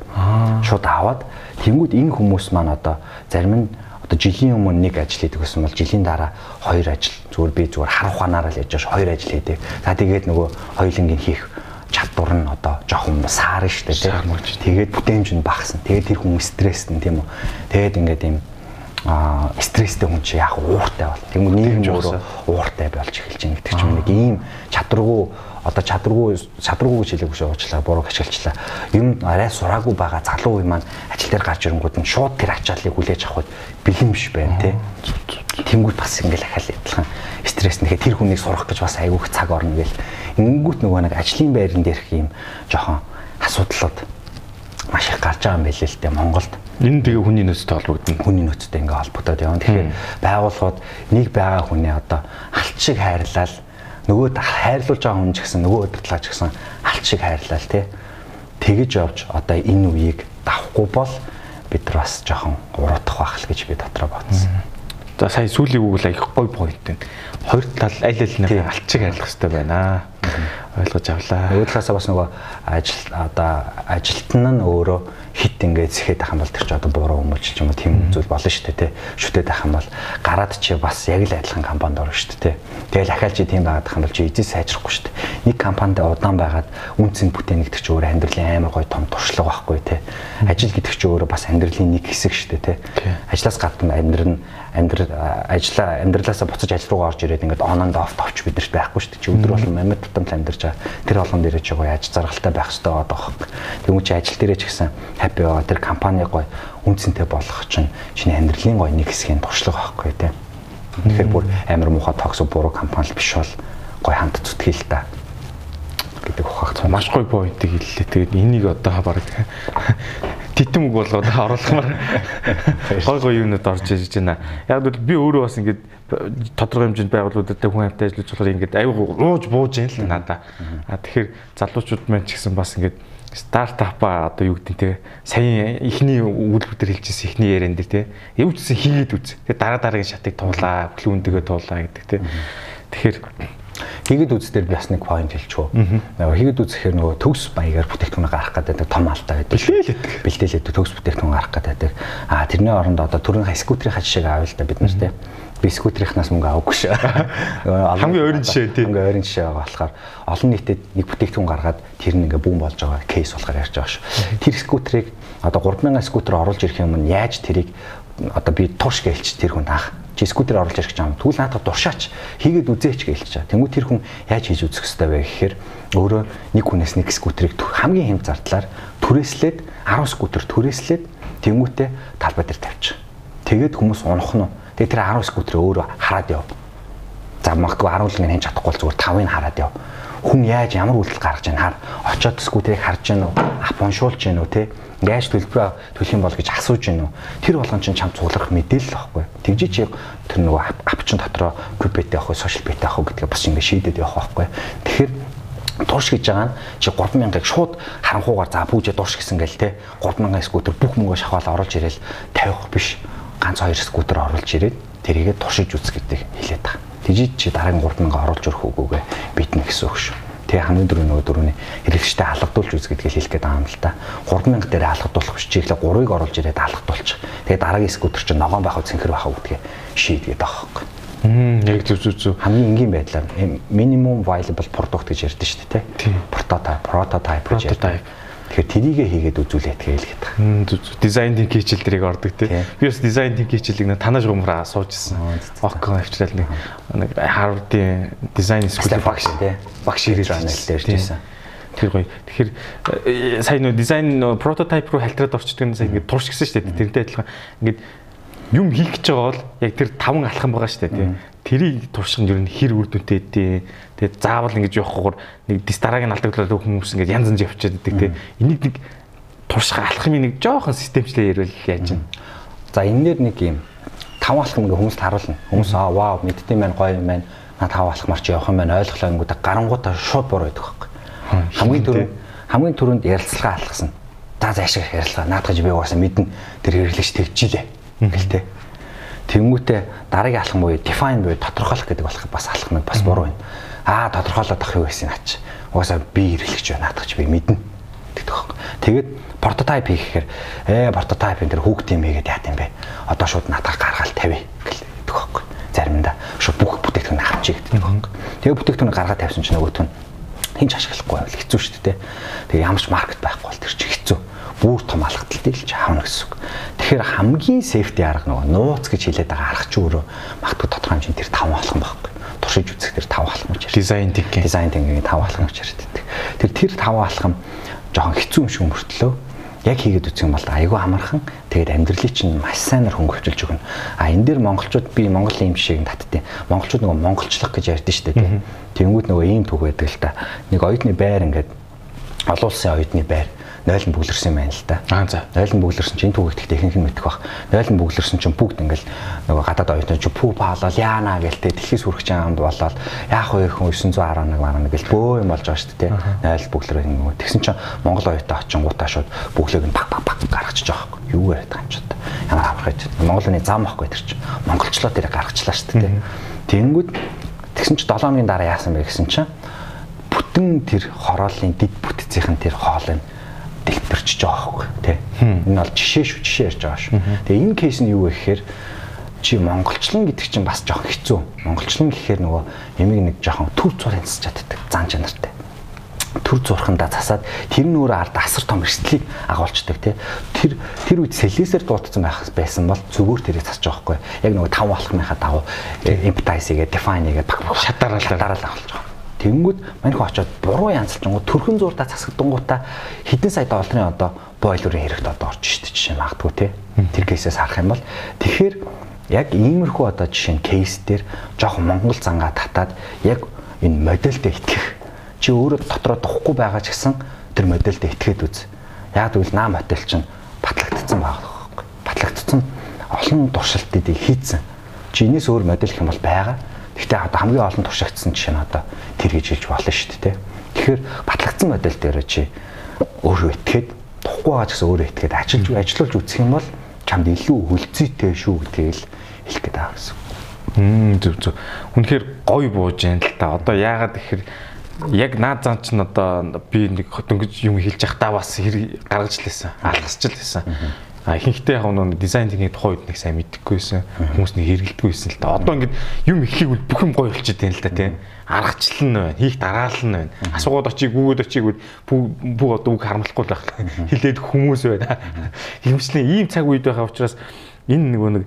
Шууд аваад тэнгүүд энэ хүмүүс маань одоо зарим нь одоо жилийн өмнө нэг ажил хийдэг гэсэн бол жилийн дараа хоёр ажил зүгээр би зүгээр харах ухаанаараа л яж ш хоёр ажил хийдэг. За тэгээд нөгөө хоёулангийн хийх чадвар нь одоо жоохон саар нь штэ тийм. Тэгээд бүтээмж нь багасна. Тэгээд тэр хүн стресстэй тийм үү. Тэгээд ингээд юм а стресстэй хүн чи яг ууртай бол. Тэгмээ нийгэм өөрөө ууртай болж эхэлж байна гэдэг ч юм нэг ийм чадваргүй одоо чадваргүй чадваргүй гэж хэлээгүй шүү уучлаа буруу ашиглачлаа. Юм арай сураагүй байгаа залуу үе маань ажил дээр гарч ирэнгүүт нь шууд тэр ачааллыг хүлээж авах бэлэн биш байна тий. Тэнгүүд бас ингээл ахаал адилхан стресс нэхэ тэр хүнийг сурах гэж бас айгүйх цаг орно гэл. Ингэнгүүт нөгөө нэг ажлын байран дээрх юм жоохон асуудлууд маш их гарч байгаа юм байл л дээ Монголд. Энэ тэгээ хүний нөөцтэй холбогдно. Хүний нөөцтэй ингээ холбогдоод явна. Тэгэхээр байгууллагууд нэг байгаа хүнээ одоо алт шиг хайрлал нөгөө хайрлуулж байгаа хүн ч гэсэн нөгөө удирдлаач гэсэн алт шиг хайрлал тий. Тэгэж явж одоо энэ үеийг давхгүй бол бид нар бас жоохон уруудах байх л гэж би дотроо бодсон. За сая сүүлийн үг л их гой point байна. Хоёр тал аль аль нэг алт шиг хайрлах хэрэгтэй байна. Ойлгож авлаа. Нөгөө талаасаа бас нөгөө ажил одоо ажилтан нь өөрөө хит ингээд зэхэд ах юм бол тэр чи одоо буруу хүмүүж ч юм уу тийм зүйл болно шүү дээ тий. Шүтээд ах юм бол гараад чи бас яг л адилхан компанид орно шүү дээ тий. Тэгэл ахаал чи тийм байгаад ах юм бол чи эзэн сайжрахгүй шүү дээ. Нэг компанид удаан байгаад үнцэн бүтээн гэдэг чи өөр амьдралын амар гой том туршлага байхгүй тий. Ажил гэдэг чи өөрөө бас амьдралын нэг хэсэг шүү дээ тий. Ажлаас гадна амьдрал нь амьдрал ажлаа амьдралаасаа буцаж ажил руугаа орж ирээд ингээд on and off товч бидэрт байхгүй шүү дээ. Чи өдөр болон амьд тутамд амьдарч байгаа. Тэр болгон дээрээ чи гоё аж заргалтай байх хэрэгтэй байгаа даа. Тэгмүү чи ажил дээрээ ч гэсэн happy байгаа. Тэр компани гоё үнцэнтэй болох чинь чиний амьдралын гоё нэг хэсгийн туршлага байхгүй тий. Тэгэхээр бүр амар муухай токсо буруу компани биш бол гоё хамт зүтгэл та гэдэг ухаах маш гоё поинтыг хэллээ. Тэгээд энийг одоо баг титэм үг болгоод оруулахмаар гой гой юмнууд орж ирж байна. Яг бол би өөрөө бас ингээд тодорхой хэмжээнд байгууллагуудад хүн амтай ажиллаж болохоор ингээд аюу ууж бууж юм л надаа. А тэгэхээр залуучууд маань ч гэсэн бас ингээд стартапа одоо юу гэдэг те саяын ихний үйлдвэр хэлжсэн ихний яриан дээр те гэсэн хийгээд үз. Тэгээ дараа дараагийн шатыг туулаа, плүүндгээ туулаа гэдэг те. Тэгэхээр хийгээд үзээр би бас нэг point хэлчихв. Нөгөө хийгээд үзэхээр нөгөө төгс баягаар бүтээгдэхүүн гарах гэдэг том алтай байдаг. Бэлтээлэдэг. Бэлтээлэдэг төгс бүтээгдэхүүн гарах гэдэг. Аа тэрний оронд одоо түрэн скутерийн жишээг аавал та бид нар те би скутерийнхнаас мөнгө авахгүй шүү. Хамгийн ойрын жишээ тийм. Хамгийн ойрын жишээ байгаа болохоор олон нийтэд нэг бүтээгдэхүүн гаргаад тэр нь ингээ бүүн болж байгаа кейс болохоор ярьж байгаа шүү. Тэр скутерийг одоо 3000 скутер оруулж ирэх юм нь яаж тэрийг одоо би турш гэлч тэр хүнд анх чи скутер оруулж ирэх гэж байгаа юм. Тэгвэл наадах дуршаач хийгээд үзээч гэлч чаа. Тэнгүү тэр хүн яаж хийж үзэх хэвээр вэ гэхээр өөрөө нэг хүнээс нэг скутерийг хамгийн хэм зардлаар түрээслээд 10 скутер түрээслээд тэнгүүтээ талбай дээр тавьчих. Тэгээд хүмүүс унах нь Тэгээ тэр 10 скутер өөрөө хараад яв. За магадгүй 10 л ингэ хэн чадахгүй бол зүгээр 5-ыг хараад яв. Хүн яаж ямар үйлдэл гаргаж байгааг хар. Очоод скутерийг харж гэнэ үү? Апоншуулж гэнэ үү те? яаж төлбөр төлөх юм бол гэж асууж байна уу? Тэр болгон чинь чам цуглах мэдээлэл واخгүй. Тэгжи чи тэр нөгөө ап чин дотроо групп бетэ авах, сошиал бетэ авах гэдгээ бас ингэ шийдэд явах واخгүй. Тэгэхээр турш гэж байгаа нь чи 30000-ыг шууд харанхуугаар за пүүжээ турш гэсэн гээл те 30000 скутер бүх мөнгөө шахаал оруулж ирээл 50 биш ганц хоёр скутер оруулж ирээд тэрийгэ туршиж үз гэдэг хэлээд байгаа. Тэжиж чи дараагийн 30000 оруулж өрөх үгүйгээ битнэ гэсэн үг шүү. Тэгээ хамгийн дөрөв нөгөө дөрөвний хэрэгжтэй алгадуулж үз гэдгийг хэлэх гээд байгаа юм л та. 3000 дээр алгадуулах биш чиглээ 3-ыг оруулж ирээд алгадуулчих. Тэгээ дараагийн скутер чинь ногоон байх уу цэнхэр байх уу гэдгийг шийдгээд байгаа хөөх. Мм яг зүг зүг зүг. Хамгийн энгийн байдлаар minimum viable product гэж ярьдэн шүү дээ, тий. Prototype, prototype гэж ярьдаг. Тэгэхээр тэрийгэ хийгээд үзүүлээд хэлгээд байгаа. Дизайн тим хичээл дэрийг ордог тий. Би бас дизайн тим хичээлийг нэг танаж гомроо суужсэн. Окон авчрал нэг нэг Harvard-ийн дизайн скул багш тий. Багш ирж байгаа нэлээд ярьжсэн. Тэр гоё. Тэгэхээр э, сая нөө дизайн прототип руу халтраад орчдөг нь сая ингээд турш гисэн шүү дээ. Тэрнтэй адилхан ингээд юм хийх гэж байгаа бол яг тэр таван алхам байгаа шүү дээ тий. Тэрийг турших нь ер нь хэр үр дүнтэй дээ. Тэгээд заавал ингэж явахгүйгээр нэг дис дараагийн алдагдлаа хүмүүс ингэж янз янз явчихад байдаг тий. Энийг нэг турших алхмын нэг жоохон системчлээ ярил яаж юм. За энэгээр нэг юм таван алхам ингээ хүмүүст харуулна. Хүмүүс аа вау мэддэм байх гоё юм байна. На таван алхмаар чи явах юм байна. Ойлголоо ингүүд гарангуудаа шууд буруу байдаг байхгүй. Хамгийн түрүүнд хамгийн түрүүнд ярилцлага алгасан. За заашаа ярилцлага наадгаж би угаасаа мэднэ. Тэр хэрэглэж тэгжилээ гэлтэй. Тэнгүүтээ дараагийн алхам буюу define буюу тодорхойлох гэдэг болох бас алхам нь бас буруу байна. Аа тодорхойлоод ах юу гэсэн наач. Угаасаа би хэрэглэгч байна чи би мэднэ гэдэг байхгүй. Тэгээд прототип хийхээр ээ прототип энэ төр хүүхд юм хийгээд яат юм бэ? Одоо шууд наадах гаргаал тавь гэдэг байхгүй. Заримдаа шууд бүх бүтээгдэхүүн авчиг гэдэг байхгүй. Тэгээд бүтээгдэхүүн гаргаад тавьсан чинь нөгөөт нь хинч ашиглахгүй байвал хэцүү шүү дээ. Тэгээ ямар ч маркет байхгүй бол тэр чинь хэцүү бүр том алхталтай л чаавна гэсэн үг. Тэгэхээр хамгийн сейфти арга нөгөө нууц гэж хэлээд байгаа арга чи өөрөө магадгүй тодорхой хэмжээнд тэр таван алхам байхгүй. Туршиж үзэх тэр таван алхам гэж. Дизайн тинкинг. Дизайн тинкинг таван алхам гэж ярьдаг. Тэр тэр таван алхам жоохон хэцүү юм шиг мөртлөө яг хийгээд үзэх юм бол айгүй амархан тэгээд амьдралыг чинь маш сайнаар хөнгөвчилж өгнө. А энэ дээр монголчууд би Монголын юм шиг татдیں۔ Монголчууд нөгөө монголчлох гэж ярьдэн шүү дээ. Тэнгүүд нөгөө ийм түүх байдаг л та. Нэг оюутны байр ингээд олон улсын оюутны байр нойлон бүглэрсэн юм байна л да. Аа за. Нойлон бүглэрсэн чинь түүхийгт ихэнх нь мэдэх бах. Нойлон бүглэрсэн чинь бүгд ингээл нөгөө гадаад оюутан чи пүү паалал яана гэлтэй дэлхийс хүрэх чамд болоод яах вэ хүн 911 марна гэл бөө юм болж байгаа шүү дээ. Нойл бүглэр нөгөө тэгсэн чинь Монгол оюутан очин гутаа шууд бүглээг нь пак пак пак гаргачихж байгаа юм. Юу яриад байгаа юм ч удаа. Ямар аврах гэж. Монголны зам ахгүй тэр чинь. Монголчлоо тэр гаргачлаа шүү дээ. Тэнгүүд тэгсэн чинь 7 хоногийн дараа яасан бэ гэсэн чинь бүтэн тэр хорооллын дид бүтцийн тэр хоол нь дэлбэрчж байгаа хөөг тий. Энэ бол жишээ шүү жишээ ярьж байгаа шүү. Тэгээ энэ кейс нь юу вэ гэхээр чи монголчлон гэдэг чинь бас жоохон хэцүү. Монголчлон гэхээр нөгөө ямиг нэг жоохон төр зургийн засч чаддаг зан чанартай. Төр зурхандаа засаад тэр нь өөрөө ард асар том эрсдлийг агуулцдаг тий. Тэр тэр үед сэлээсээр дуудсан байх байсан бол зүгээр тэрийг засаж байгаа байхгүй. Яг нөгөө тав алхмынхаа дагуу empathize хийгээ define хийгээ шатаараа шатаараа агуулж байгаа. Тэнгүүд манайх очоод буруу янзлчингууд төрхөн зурдаа засагдангуудаа хэдэн сая долларын одоо бойлерын хэрэгт одоо орж штэ жишээ магадгүй те. Тэр кейсээс харах юм бол тэгэхээр яг иймэрхүү одоо жишээ нь кейс дээр жоохон монгол зангаа татаад яг энэ модельд итгэх чи өөрөө дотроо духгүй байгаа ч гэсэн тэр модельд итгээд үз. Яг тэгвэл наа модель чинь батлагдсан байгаа байхгүй. Батлагдсан олон туршилтуудыг хийцэн. Чи энэс өөр модель юм бол байгаа. Гэхдээ одоо хамгийн олон туршигдсан жишээ нь одоо тэр гэж хэлж болно шүү дээ. Тэгэхээр батлагдсан модель дээр чи өөрөө итгээд тухгүй байгаа ч гэсэн өөрөө итгээд ажиллаж ажиллуулж үзэх юм бол чамд илүү хөлцөйтэй шүү гэдгийг хэлэх гээд байгаа гэсэн. Мм зөв зөв. Үнэхээр гоё бууж яана л та. Одоо яагаад гэхээр яг наад зан чинь одоо би нэг дөнгөж юм хэлж явахдаа бас хэрэг гаргаж лээсэн. Алгасч лээсэн. А ихэнхдээ яг нэг дизайн техникийн тухай үед нэг сайн мэдэхгүйсэн. Хүмүүс нэг хэрэгэлдэггүйсэн л та. Одоо ингээд юм эхлэх үл бүх юм гоё болчиход байна л та тийм. Аргачлал нь байна. Хийх дараалал нь байна. Асуугаад очиг гүгээд очиг бүх одоо үг харамлахгүй л байх. Хилээд хүмүүс байна. Хэмжлэн ийм цаг үед байгаа учраас энэ нөгөө нэг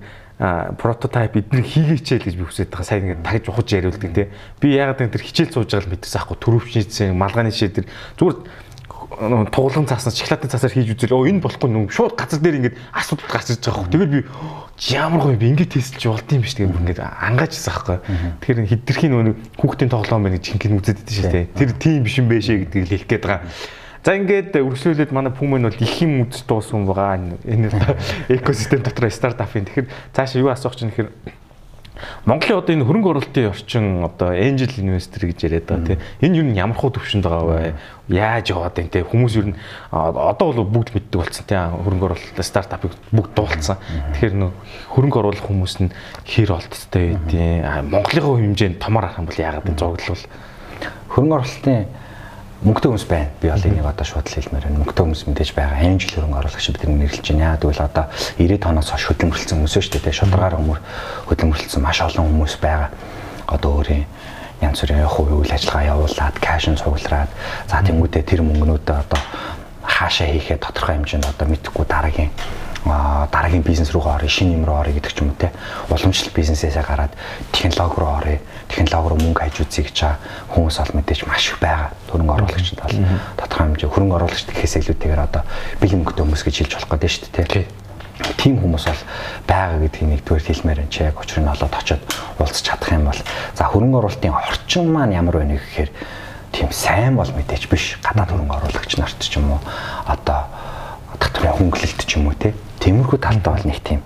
прототип эднийг хийгээчээл гэж би хүсэж байгаа. Сайн ингээд тагж ухаж яриулдаг тий. Би яагаад энэ хичээл сууж байгаа л мэдээс аахгүй төрөвчнийцэн малгааны шийдэр зүгээр туглан цааснаас шоколадны цаасаар хийж үзэл оо энэ болохгүй нүм шууд газар дээр ингээд асуудал гарч ирж байгаа хөө. Тэгэл би ямар гоё би ингээд тестэлж болд юм биш тэгээд ингээд ангааж ирсэн байхгүй. Тэгэхээр хидэрхийн нөгөө хүүхдийн тоглоом байна гэж ингээд байдаг шүү дээ. Тэр тийм биш юм байшээ гэдгийг хэлэх гээд байгаа. За ингээд үргэлжлүүлээд манай Puma-н бол их юм үз дууссан байгаа. Энэ экосистем дотор стартапын. Тэгэхээр цаашаа юу асуух чинь гэхээр Монголын одоо энэ хөрөнгө оруулалтын орчин одоо angel investor гэж яриад байгаа тийм. Энэ юу ямар хуу төвшөнд байгаа вэ? Яаж яваад байна тийм. Хүмүүс юу н одоо бол бүгд мэддэг болсон тийм. Хөрөнгө оруулалт стартапыг бүгд дуулсан. Тэгэхээр нөх хөрөнгө оруулах хүмүүс нь хэр олдтой байдیں۔ Монголын хэмжээнд томор арах юм бол яагаад энэ зоглол хөрөнгө оруулалтын мөнгөтэй хүмүүс байна. Би бол энийг одоо шууд хэлмээр байна. Мөнгөтэй хүмүүс мэдээж байгаа. Angel хөрөнгө оруулагч бид нар нэрлэж байна. Тэгвэл одоо 90 тоноос хойш хөдөлмөрлсөн хүмүүс шүү дээ. Шударгаар өмөр хөдөлмөрлсөн маш олон хүмүүс байгаа. Одоо өөрийн янз бүрийн хувийн үйл ажиллагаа явуулаад, кэшн цуглараад, за тэмүүдэд тэр мөнгнүүдээ одоо хаашаа хийхээ тодорхой хэмжээнд одоо мэдхгүй дараагийн дараагийн бизнес руу орё, шинэ юм руу орё гэдэг ч юм уу те. Уламжлалт бизнесээсээ гараад технологи руу орё, технологи руу мөнгө хajиж үзье гэж хүмүүс бол мэдээж маш их байгаа. Хөрөнгө оруулагчид бол тодорхой хэмжээ хөрөнгө оруулагчд гэхээс илүүтэйгээр одоо бэлэн мөнгөтэй хүмүүс гэж хэлж болох гэдэг шүү дээ те. Тийм хүмүүс бол байгаа гэдгийг нэгдүгээр хэлмээр энэ чи. Яг учир нь олоод очиод уулзч чадах юм бол за хөрөнгө оруулалтын орчин маань ямар байна гэхээр тийм сайн бол мэдээж биш. Гадаад хөрөнгө оруулагч нарт ч юм уу одоо татварын хөнгөлөлт ч юм уу те Тиймэрхүү талтай бол нэг тийм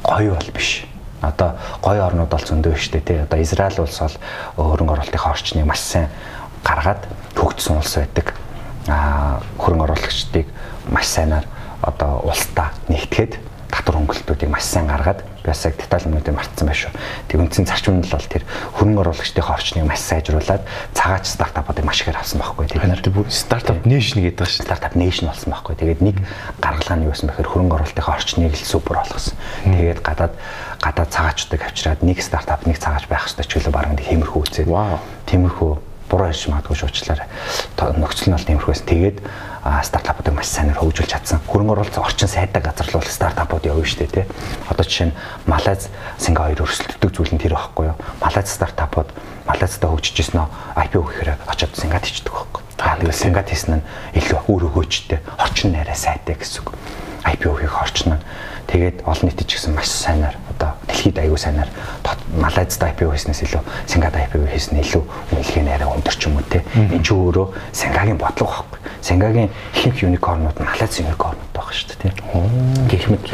гоё бол биш. Одоо гоё орнууд бол зөндөө штэ тий. Одоо Израиль улс бол хөрөнгө оруулалтын орчныг маш сайн гаргаад хөгжсөн улс байдаг. Аа хөрөнгө оруулагчдыг маш сайнаар одоо улстай нэгтгэхэд татвар хөнгөлтүүдийг маш сайн гаргаад би бас яг деталь юмнуудыг мартсан байх шүү. Тэг үндсэн зарчим нь бол тэр хөрөнгө оруулагчдын орчныг маш сайжруулад цагаач стартапуудыг маш ихээр авсан байхгүй. Тэг нар стартап нэшн гэдэг ба шүү. Стартап нэшн болсон байхгүй. Тэгээд нэг гаргалгаа нь юу байсан бэхээр хөрөнгө оруулалтын орчныг л супер болгосон. Тэгээд гадаад гадаад цагаачдыг авчираад нэг стартап нэг цагаач байх хэрэгтэй ч гэлээ бараг нэг тиймэрхүү үзээд. Вау. Тиймэрхүү буруу ярьж магадгүй шуучлаарай. Нөхцөл нь бол тиймэрхүүс тэгээд стартапуудыг маш сайнаар хөгжүүлж чадсан. Хөрөнгө оруулалт орчин сайтай газар л бол стартапууд явна шүү дээ тий. Одоо жишээ нь Малайз, Сингапур өрсөлддөг зүйл нь тэр байхгүй юу? Малайз стартапууд Малайзда хөгжиж ирсэн нь IPO гэхээр очоод Сингапурт ичдэг байхгүй. Аа тэгэл Сингапурт хийсэн нь илүү өөр өгөөчтэй, орчин нь арай сайтай гэсэн үг. IPO хийх орчин нь тэгээд олон нийтэд ч гэсэн маш сайнаар одоо дэлхийд аягүй сайнаар Малайзд IPO хийснээс илүү Сингапурт IPO хийсэн илүү үнэлгээ нэрээ өндөр ч юм уу те. Энэ ч өөрөө Сингагийн бодлого байхгүй. Сингагийн ихэнх юникорнууд Малайз юникорнууд байгаа шүү дээ те. Гэх мэт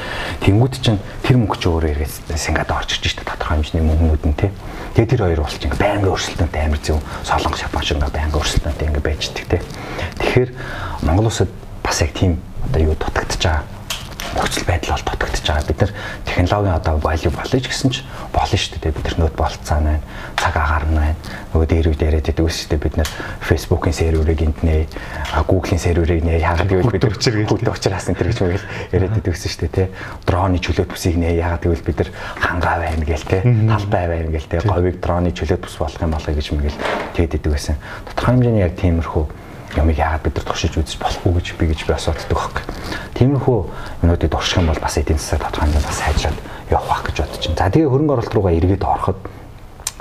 тэнгууд чинь тэр мөнгө ч өөрөө эргээд Сингапурт орж ирж штэ тодорхой хэмжээний мөнгнүүд нь те. Тэгээ тэр хоёр болж ингээ байнгын өрсөлдөөнтэй амар зөв солонгос Япон шиг ингээ байнгын өрсөлдөөнтэй ингээ байждаг те. Тэгэхээр Монгол улсад бас яг тийм одоо юу дутагдж байгаа нөхцөл байдал бол дутагдж байгаа. Бид нар технологийн одоо value болъё ч гэсэн ч болно шүү дээ. Бид нар нөт болцоо байна. Цаг агаар нь байна. Нөгөө дээр үед яриад байдаг үс шүү дээ. Бид нар Facebook-ийн серверыг энд нэ, Google-ийн серверыг нэ. Яагаад гэвэл бид хөт учраас энэ гэж мэгэл яриад байдаг үс шүү дээ, тий. Дроны чөлөөт бүсийг нэ. Яагаад гэвэл бид нар хангаа байна гээл, тий. Талбай байна гээл, тий. Говийг дроны чөлөөт бүс болгох юм болоо гэж мэгэл тэгээд байдаг байсан. Тодорхой хэмжээний яг тиймэрхүү юмыг яагаад бид нар туршиж үзэж болохгүй гэж би гэж би асуудаг байхгүй. Тиймэрхүү юмнуудыг турших юм бол бас эдийн засаг тодорхой бас сайжраад явах байх гэж бодож байна. За тэгээ хөрөнгө оруулалт руугаа эргээд ороход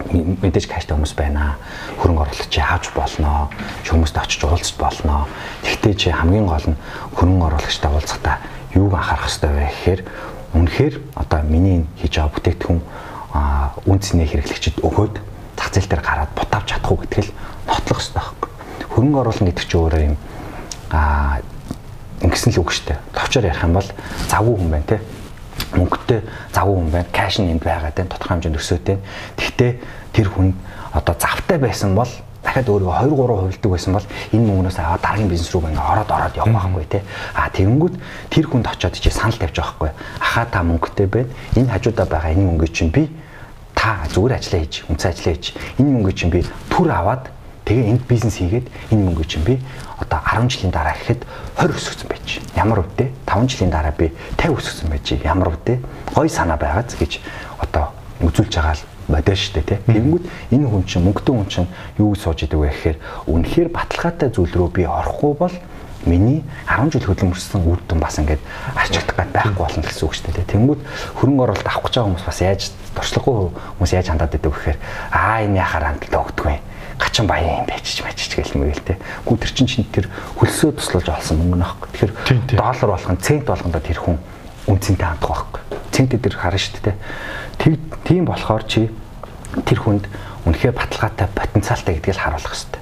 мэдээж каштай хүмүүс байна. Хөрөнгө оруулалт чи авч болноо. Хүмүүстэй очиж уулзч болноо. Гэхдээ чи хамгийн гол нь хөрөнгө оруулагчтай уулзахдаа юуг анхаарах хэрэгтэй вэ гэхээр үнэхээр одоо миний хийж байгаа бүтээгдэхүүн үн цэнэ хэрэглэгчид өгөөд зах зээл дээр гараад бутаавч чадах уу гэдгийг нотлох хэрэгтэй байхгүй хөрөнгө оруулалт гэдэг чинь өөрөө юм аа ингэсэн л үг штэ. Товчоор ярих юм бол завгүй хүн байна те. Мөнгөтэй завгүй хүн байна. Кэш нь энд байгаа те. Тодорхой хэмжээнд өсөөтэй. Тэгтээ тэр хүн одоо завтай байсан бол дахиад өөрийгөө 2 3 хувилдаг байсан бол энэ мөнгнөөс аваад дараагийн бизнес рүү ингээ ороод ороод явах байхгүй тий. А тэгэнгүүт тэр хүнд очиод чи санал тавьж байгаа байхгүй. Ахаа та мөнгөтэй байна. Энэ хажуудаа байгаа энэ мөнгөийг чинь би та зүгээр ажиллаа хийж, үнцэн ажиллаа хийж. Энэ мөнгөийг чинь би түр аваад тэгээ энд бизнес хийгээд энэ мөнгөийг чинь би одоо 10 жилийн дараа гэхэд 20 өсгсөн байж. Ямар үвдэ 5 жилийн дараа би 50 өсгсөн байж. Ямар үвдэ гой санаа байгааз гэж одоо үзүүлж байгаа л бодоо штэ тий. Тэгэнгүүт энэ хүн чинь мөнгөтэй хүн чинь юу сууж идэг вэ гэхээр үнэхээр баталгаатай зүйл рүү би орохгүй бол миний 10 жил хөдөлмөрсөн үр дүн бас ингээд арчигдах гад байхгүй болно гэсэн үг шүү дээ. Тэнгүүд хөрөнгө оруулалт авах гэж байгаа хүмүүс бас яаж дуршлаггүй хүмүүс яаж хандаад байдаг вэ гэхээр аа энэ яхаар хандлагатай өгдөг юм. Гачин баян юм байж мэж гэл мэгэл те. Гү тэр чин чин тэр хөлсөө туслаж олсон мөнгө нөхгүй. Тэгэхээр доллар болгон цент болгондоо тэр хүн үнцэнтэй хандах байхгүй. Центэд тэр харна шүү дээ. Тийм болохоор чи тэр хүнд үнэхээр баталгаатай потенциалтай гэдгийг харуулах хэрэгтэй.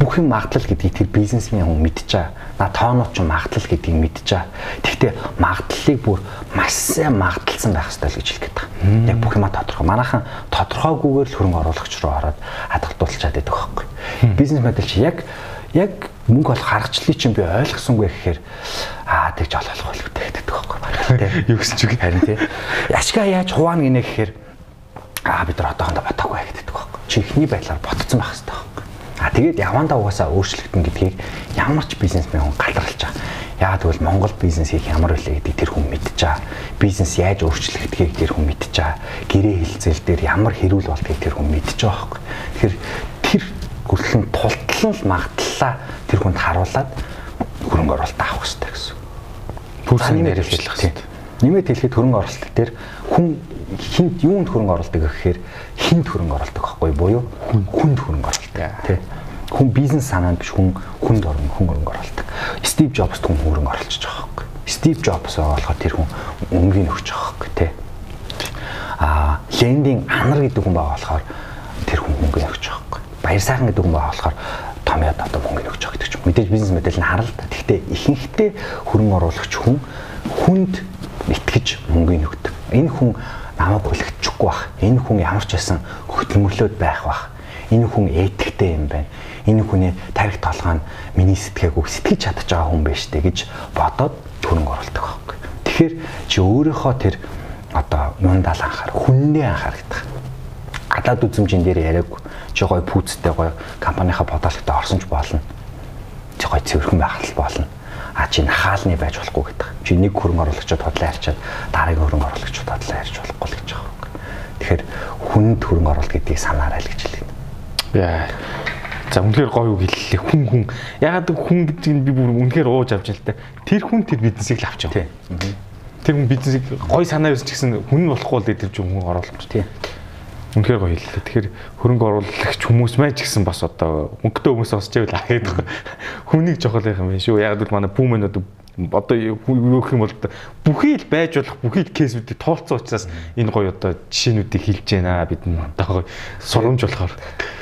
Бүх юм магадлал гэдгийг тэр бизнесмен хүн мэдчихэе. На тоонууд ч магадлал гэдгийг мэдчихэе. Тэгвэл магадлалыг бүр маш сайн магадalсан байх хэрэгтэй л гэж хэлэх гээд байна. Яг бүх юма тодорхой. Манайхан тодорхойгүйгээр л хөрөнгө оруулагч руу ороод хадгалуулчаад байдаг байхгүй. Бизнес модель чи яг яг мөнгө олох аргачлалыг чинь би ойлгосонгүй гэхээр аа тэгж олох болох гэдэг байхгүй. Юу гэсэн чиг харин тий. Яшгаа яаж хуваана гинэ гэхээр аа бид нар одоохондоо ботоогүй гэдэг байхгүй. Чи ихний байдлаар ботцсон байх хэрэгтэй байхгүй. А тэгээд явандаа угаасаа өөрчлөгдөн гэдгийг ямар ч бизнесмен хүн галарлаж байгаа. Яагаад гэвэл Монгол бизнес хийх ямар вэ гэдгийг тэр хүн мэдчихэж байгаа. Бизнес яаж өөрчлөгдөхийг тэр хүн мэдчихэж байгаа. Гэрээ хилцэл дээр ямар хэрүүл болдгийг тэр хүн мэдчихэж байгаа байхгүй. Тэгэхээр тэр гүрхэн тултлан л магадлаа тэр хүнд харуулад хөрөнгө оруулалт авах хэрэгтэй гэсэн. Бүрсэн нэрвчлэх хэрэгтэй. Нэмээд хэлэхэд хөрөнгө оруулалт дээр хүн хинт юунд хөрөнгө оруулдаг гэхээр хинт хөрөнгө оруулдаг байхгүй буюу хүнд. Хөрөнгө оруулдаг тий хүн бизнес санаанд биш хүн хүнд орно хүн хөрөнгө оруулдаг. Стив Джобс хүн хөрөнгө оруулчих байгаа байхгүй Стив Джобс болохоор тэр хүн өнгийг өгч байгаа байхгүй тий а лендинг анар гэдэг хүн байгаа болохоор тэр хүн мөнгө өгч байгаа байхгүй баяр сайхан гэдэг хүн байгаа болохоор томьёод одоо мөнгө өгч байгаа гэдэг чинь мэдээж бизнес модель нь харал та. Гэхдээ ихэнхдээ хөрөнгө оруулагч хүн хүнд итгэж мөнгө өгдөг. Энэ хүн намайг хүлэгдэхгүй бах. Энэ хүн ямар ч байсан хөдөлмөрлөөд байх бах. Энэ хүн этиктэй юм байна. Энэ хүний тарих толгой нь миний сэтгэхийг сэтгэж чадчих байгаа хүн байна штэ гэж бодоод хөрөнгө оруулдаг байхгүй. Тэгэхээр чи өөрийнхөө тэр одоо юундаа л анхаар хүннээ анхаарах. Гадаад үзмжийн дээр яриаггүй. Чи гой пүүцтэй гой компанийнхаа бодолтой орсонч болно. Чи гой цэвэрхэн байх л болно а чи нахаалны байж болохгүй гэдэг. Чи нэг хөрөнгө оруулагчид бодлоо ярьчаад дараагийн хөрөнгө оруулагчид бодлоо ярьж болохгүй л гэж байгаа юм. Тэгэхээр хүнд хөрөнгө оруулалт гэдгийг санаарай л гэж хэлээд. Яа. За үнэхээр гоё үг хэллээ. Хүн хүн. Ягаад хүн гэдэг нь би бүр үнэхээр ууж авч л та. Тэр хүн тэр бизнесийг л авч яваа. Тэр хүн бизнесийг гоё санаа юусэн ч гэсэн хүн болохгүй л гэдэг чинь хүн оруулах. Тийм. Үнэхээр гоё хэллээ. Тэгэхээр хөрөнгө оруулагч хүмүүс маань ч гэсэн бас одоо мөнгөтэй хүмүүс сонсч байвал аа. Хүнийг жохолох юм байна шүү. Яг л манай бүүмэн одоо одоо юу гэх юм бол бүхий л байж болох бүхий л кейсүүдийг тооцсон учраас энэ гоё одоо жишээнүүдийг хэлж байна бид нь одоо гоё сурамж болохоор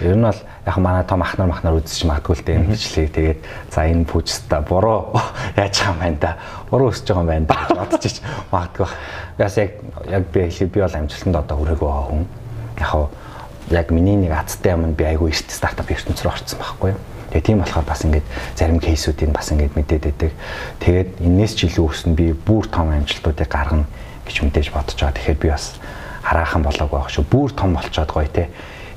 ер нь бол яг манай том ахнар махнар үзэж магадгүй л дээ энэ бичлэгийг тэгээд за энэ пүүчста буруу яаж байгаа юм байна да буруу өсөж байгаа юм байна гэж бодчих магадгүй бас яг яг би би бол амжилтанд одоо хүрээгүй хүн яг яг миний нэг азтай юм би айгүй эрт стартап ертөнц рүү орсон байхгүй юу. Тэгээ тийм болохоор бас ингээд зарим кейсүүдийг бас ингээд мэдээд байдаг. Тэгээд энэс ч илүү өснө би бүр том амжилтуудыг гаргана гэж мэдээж бодож байгаа. Тэгэхээр би бас хараахан болоогүй байх шүү. Бүр том болцоод гоё те.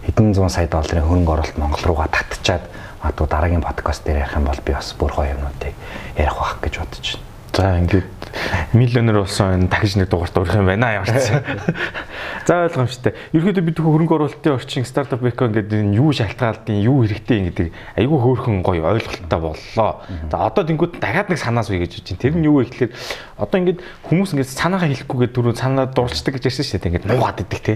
Хэдэн зуун сая долларын хөрөнгө оруулалт Монгол руугаа татчихад магадгүй дараагийн подкаст дээр ярих юм бол би бас бүр гоё юмнуудыг ярих байх гэж бодож байна. За ингээд миллионер болсон энэ дахиж нэг дугаарт урих юм байна ямар ч. За ойлгомжтой. Ерөнхийдөө бид хөрөнгө оруулалтын орчин стартап эко ингээд энэ юу шалтгаалдын юу хэрэгтэй гэдэг айгүй хөөрхөн гоё ойлголттой боллоо. За одоо тэнгууд дахиад нэг санаас үе гэж чинь тэр нь юу вэ гэхэлэр одоо ингээд хүмүүс ингээд санаагаа хэлэхгүйгээ түрүү санаа дурлцдаг гэж ярьсан шүү дээ. Ингээд нуугаад идэг те.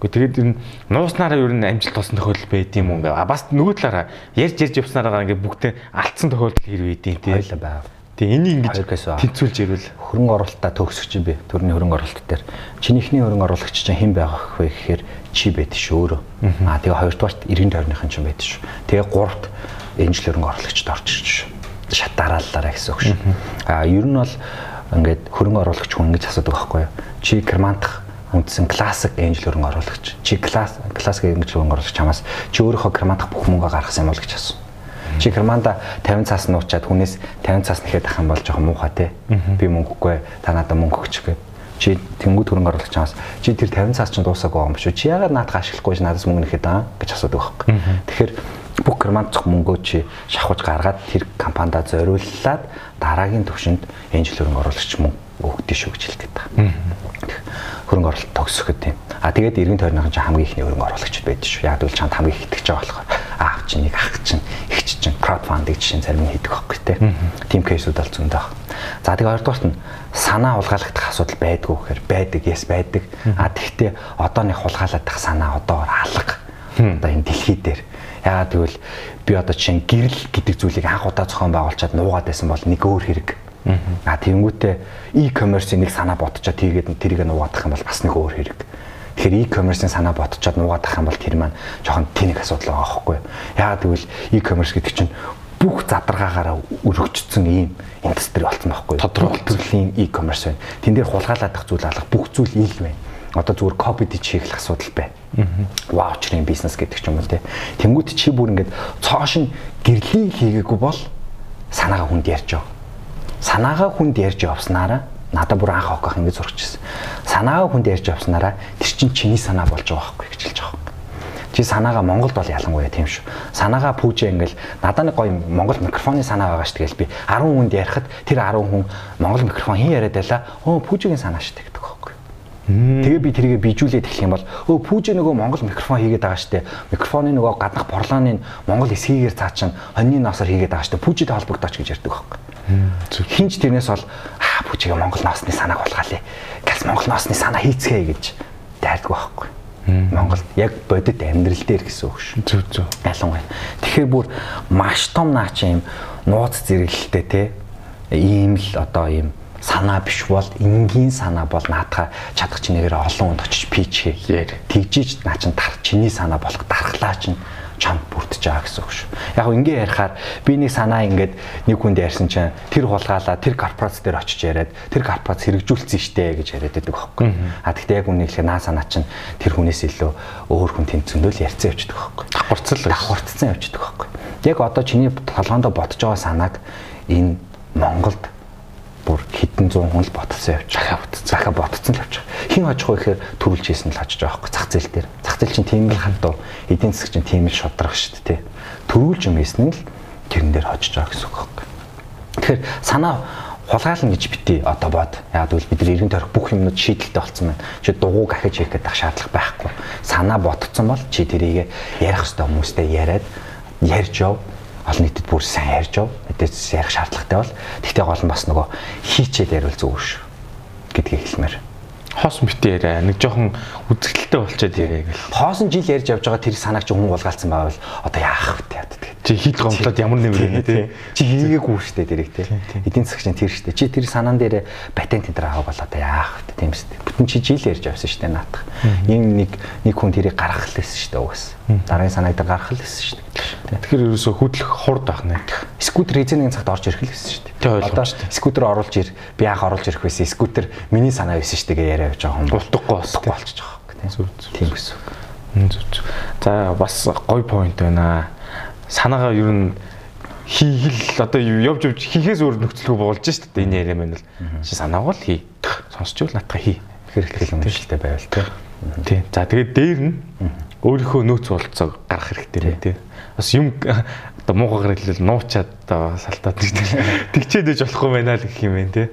Гэхдээ тэгээд энэ нууснараа ер нь амжилт толсон тохиолдол байд юм уу ингээ. Бас нөгөө талаараа ярьж ярьж явснараа ингээ бүгдээ алдсан тохиолдол хэрэг байд юм те. Хойлон байв. Тэгээ энийг ингэж тэнцүүлж ирвэл хөрөнгө оруулалтаа төгсгч би төрний хөрөнгө оруулалт дээр чинийхний хөрөнгө оруулагч чинь хэн байх вэ гэхээр чи байд ш өөрөө. Аа тэгээ хоёрдугаарт эргэн тойрныхын чинь байд ш. Тэгээ гуравт энжил хөрөнгө оруулагчд орж ирж ш. шат дарааллаараа гэсэн үг шүү. А ер нь бол ингээд хөрөнгө оруулагч хүн ингэж асуудаг байхгүй юу? Чи Кермантах үндсэн классик энжел хөрөнгө оруулагч. Чи класс классик энжел хөрөнгө оруулагч чамаас чи өөрийнхөө Кермантах бүх мөнгөө гаргасан юм бол гэж асуусан. Чи Керманда 50 цаас нуучаад хүнээс 50 цаас нэхэд ах юм бол жоохон муухай те. Би мөнгөгүй та надад мөнгө өгч гэ. Чи тэнгууд хөрөнгө оруулагч чамаас чи тэр 50 цаас чинь дуусаагүй юм шүү. Чи яагаад наадах ашиглахгүй надаас мөнгө нэхэд аа гэж асуудаг байхгүй. Тэгэхээр бүх Кермандцох мөнгөө чи шахаж гаргаад тэр компанида зориуллаад дараагийн төвшөнд энжел хөрөнгө оруулагч мөнгө өгдөө шүү гэж хэлдэг та. Хөрөнгө оруулалт төгсөхөд тийм. А тэгээд эргэн тойрныхан ч хамгийн ихний хөрөнгө оруулагчд байдаг шүү. Яг л чанд хамгийн их итгэж байгаа болохоор аав чинь нэг ах чинь их чинь краудфандинг жишээ зарим нь хийдэг байхгүй те. Тим кейсүүд бол зөндөө баг. За тэгээд хоёрдугаарт нь санаа улгаалагдах асуудал байдгүй гэхээр байдаг, yes байдаг. А тэгвэл одоо нэг хулгаалагдах санаа одоогор алга. Одоо энэ дэлхий дээр Яагаад гэвэл би одоо чинь гэрэл гэдэг зүйлийг анх удаа зохион байгуулчаад нуугаад байсан бол нэг өөр хэрэг. Аа тэгэнгүүтээ e-commerce-ийн нэг санаа ботчоод тийгээд тэрийг нуугаадах юм бол бас нэг өөр хэрэг. Тэгэхээр e-commerce-ийн санаа ботчоод нуугаадах юм бол тэр маань жоохон тэнэг асуудал байгаа юу? Яагаад гэвэл e-commerce гэдэг чинь бүх задаргаагаараа өргөжсөн ийм индастри болсон байхгүй? Тодорхой төрлийн e-commerce байна. Тэн дээр хулгайлаадах зүйл алах бүх зүйл ил байна одоо зүгээр копи диж хийх асуудал байна. Ваучерын бизнес гэдэг ч юм уу те. Тэнгүүт чи бүр ингээд цоошин гэрлийг хийгээгүй бол санаагаа хүнд ярьж байгаа. Санаагаа хүнд ярьж явснараа надад бүр анх огох ингэж зурчихсан. Санаагаа хүнд ярьж явснараа тэр чин чиний санаа болж байгаа байхгүй гэж хэлж байгаа. Чи санаагаа Монголд бол ялангуяа тийм шүү. Санаагаа пүүжээ ингээл надад нэг гоё Монгол микрофоны санаа байгаа шүү. Тэгэл би 10 хүнд ярихад тэр 10 хүн Монгол микрофон хин яриад байлаа. Өө пүүжигийн санаа шүү гэдэг байхгүй. Тэгээ би тэрийг bijүүлээд эхлэх юм бол өө пүүжэ нөгөө Монгол микрофон хийгээд байгаа штэ. Микрофоны нөгөө гаднах борлооны Монгол эсхийгээр цаачин хоньны ноосоор хийгээд байгаа штэ. Пүүжэд холбогдооч гэж ярьдаг байхгүй. Хинч тэрнээс бол аа пүүжэгээ Монгол ноосны санааг болгоалаа. Галс Монгол ноосны санаа хийцгээе гэж дайрдаг байхгүй. Монголд яг бодит амьдрал дээр гэсэн үг шүү. Зүг зүг. Ялангуяа. Тэгэхээр бүр маш том наач юм нууц зэрэглэлтэй те ийм л одоо ийм санаа биш бол энгийн санаа бол наадха чадах чинээгээр олон хүнд очиж пич хийхээр тэгжиж наа чин тар чиний санаа болох дархлаа чин чамд бүрдэж байгаа гэсэн үг шүү. Яг ингээ ярихаар би нэг санаа ингээд нэг хүнд ярьсан чинь тэр хулгаалаа тэр корпорац дээр очиж яриад тэр корпорац хэрэгжүүлсэн штэ гэж яриад байдаг байхгүй. А тэгтээ яг үнэ хэлэхэд наа санаа чинь тэр хүнээс илүү өөр хүн тэнцэндөл ярьцсан явчихдаг байхгүй. Давхарцал давхарцсан явчихдаг байхгүй. Яг одоо чиний толгоонд бодож байгаа санааг энэ Монголд бүр хэдэн зуун хүн л ботцсон явж байгаа. Захаа ботцсон л явж байгаа. Хин хожих вэ гэхээр төрүүлж хийсэн л хожиж байгаа байхгүй зах зээл дээр. Зах зээл чинь тийм л хандуу. Эдийн засаг чинь тийм л шудрах шүү дээ. Төрүүлж юм хийсэн нь л тэрэн дээр хожиж байгаа гэсэн үг байхгүй. Тэгэхээр санаа хулгайлан гэж бити одоо бод. Яг бол бид нар иргэн тойрох бүх юмнууд шийдэлтэй болцсон байна. Чи дугуй ахиж хийх гэдэг шаардлага байхгүй. Санаа ботцсон бол чи тэрийг ярих хэвээр хүмүүстэй яриад ярьж яв олон нийтэд бүр сайн ярьж яв. Мэдээж ярих шаардлагатай бол. Тэгтээ гол нь бас нөгөө хийчээд ярил зүгээр шүү гэдгийг хэлмээр. Хоос битээ яриа. Нэг жоохон үзэгдэлтэй болчиход яриа гэл. Хоосон жил ярьж явж байгаа тэр санааг чи хүн гулгаалцсан байвал одоо яах вэ тэгээд. Чи хит гомдлоод ямар нэмэр тий. Чи хийгээгүй дээ тэрийг тий. Эдийн засгийн тэр дээ. Чи тэр санаан дээр патент энэ авах бол одоо яах вэ тийм дээ. Бүтэн чи жил ярьж авсан шүү дээ наадах. Энэ нэг нэг хүн тэрийг гаргах л байсан шүү дээ угаас. Дараагийн санааг дээр гаргах л байсан шүү дээ. Тэгэхээр ерөөсө хөдлөх хурд байх нэ. Скутер эзэнийн цагт орж ирэх л байсан шүү дээ. Одоо скутер оруулж ир би анх оруулж ирэх байсан. Скутер миний санаа байсан шүү дээ яриа явж байгаа юм. Утгагүй болчихж байгаа тийм. Тийм гэсэн. Зүг зүг. За бас гоё point байна санаагаа ер нь хийгэл одоо явж явж хийхээс өөр нөхцөлгүй болж шүү дээ энэ яриа маань л чи санаагаа л хий сонсч бол натха хий хэрэгтэй юм шилтэй байвал тий за тэгээд дээр нь өөрийнхөө нөөц болцоо гарах хэрэгтэй нэ тий бас юм одоо муугаар хэлэл нуучаад одоо салтаад тэгчээд иж болохгүй байна л гэх юм байна тий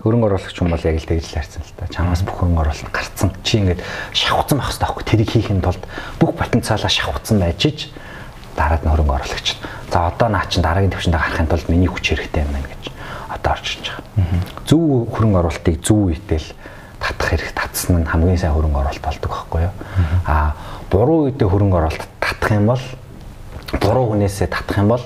хөрөнгө оруулагч хүн бол яг л тэгж л харсан л та. Чамаас бүх хөрөнгө оруулалт гарцсан. Чи ингээд шавхцсан байх хэрэгтэй байхгүй. Тэрийг хийхин тулд бүх потенциалаа шавхцсан байж ич дараад нь хөрөнгө оруулагч. За одоо наа чин дараагийн төвшөнд гарахын тулд миний хүч хэрэгтэй юм байна гэж одоо орж ирж байгаа. Зөв хөрөнгө оруулалтыг зөв үедээ л татах хэрэг татсан нь хамгийн сайн хөрөнгө оруулалт болдог байхгүй юу? Аа буруу үедээ хөрөнгө оруулалт татах юм бол буруу хүнээсээ татах юм бол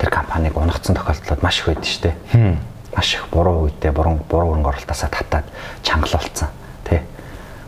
тэр компаниг унагцсан тохиолдлууд маш их байдаг шүү дээ. Маш их буруу үедээ буруу буруу хөрөнгө оруулалтаасаа татаад чангалуулсан тий.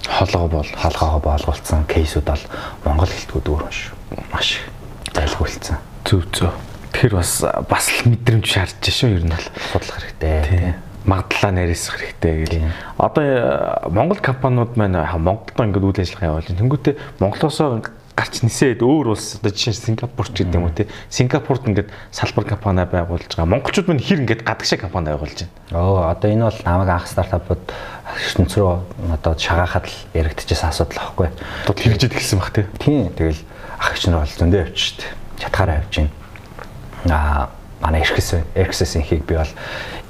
Хоолгоо бол хоолгоогоо боолгуулсан кейсүүд бол Монгол хэлтгүүд өөр шүү. Маш их зайлгуулсан. Зүв зүв. Тэгэхээр бас бас л мэдрэмж шаардж шүү ер нь бол судлах хэрэгтэй. Магадлалаа нарийсах хэрэгтэй гэл. Одоо э, Монгол компаниуд маань Монголдо ингээд үйл ажиллагаа явуулж байна. Тэнгүүтээ Монголоосоо гарч нисээд өөр улс одоо жишээ нь Сингапур ч гэдэг юм уу те Сингапурт ингээд салбар компани байгуулж байгаа. Монголчууд мань хэр ингээд гадагшаа компани байгуулж байна. Оо одоо энэ бол намайг анх стартапууд ертөнц рүү одоо шагаахад л яригдчихсан асуудал аахгүй. Одоо хэрэгжиж эхэлсэн баг те. Тийм тэгэл ах нар бол зөндөө явж штт. Чатгаараа явж байна. Аа манай эрхэс эрхэсийн би бол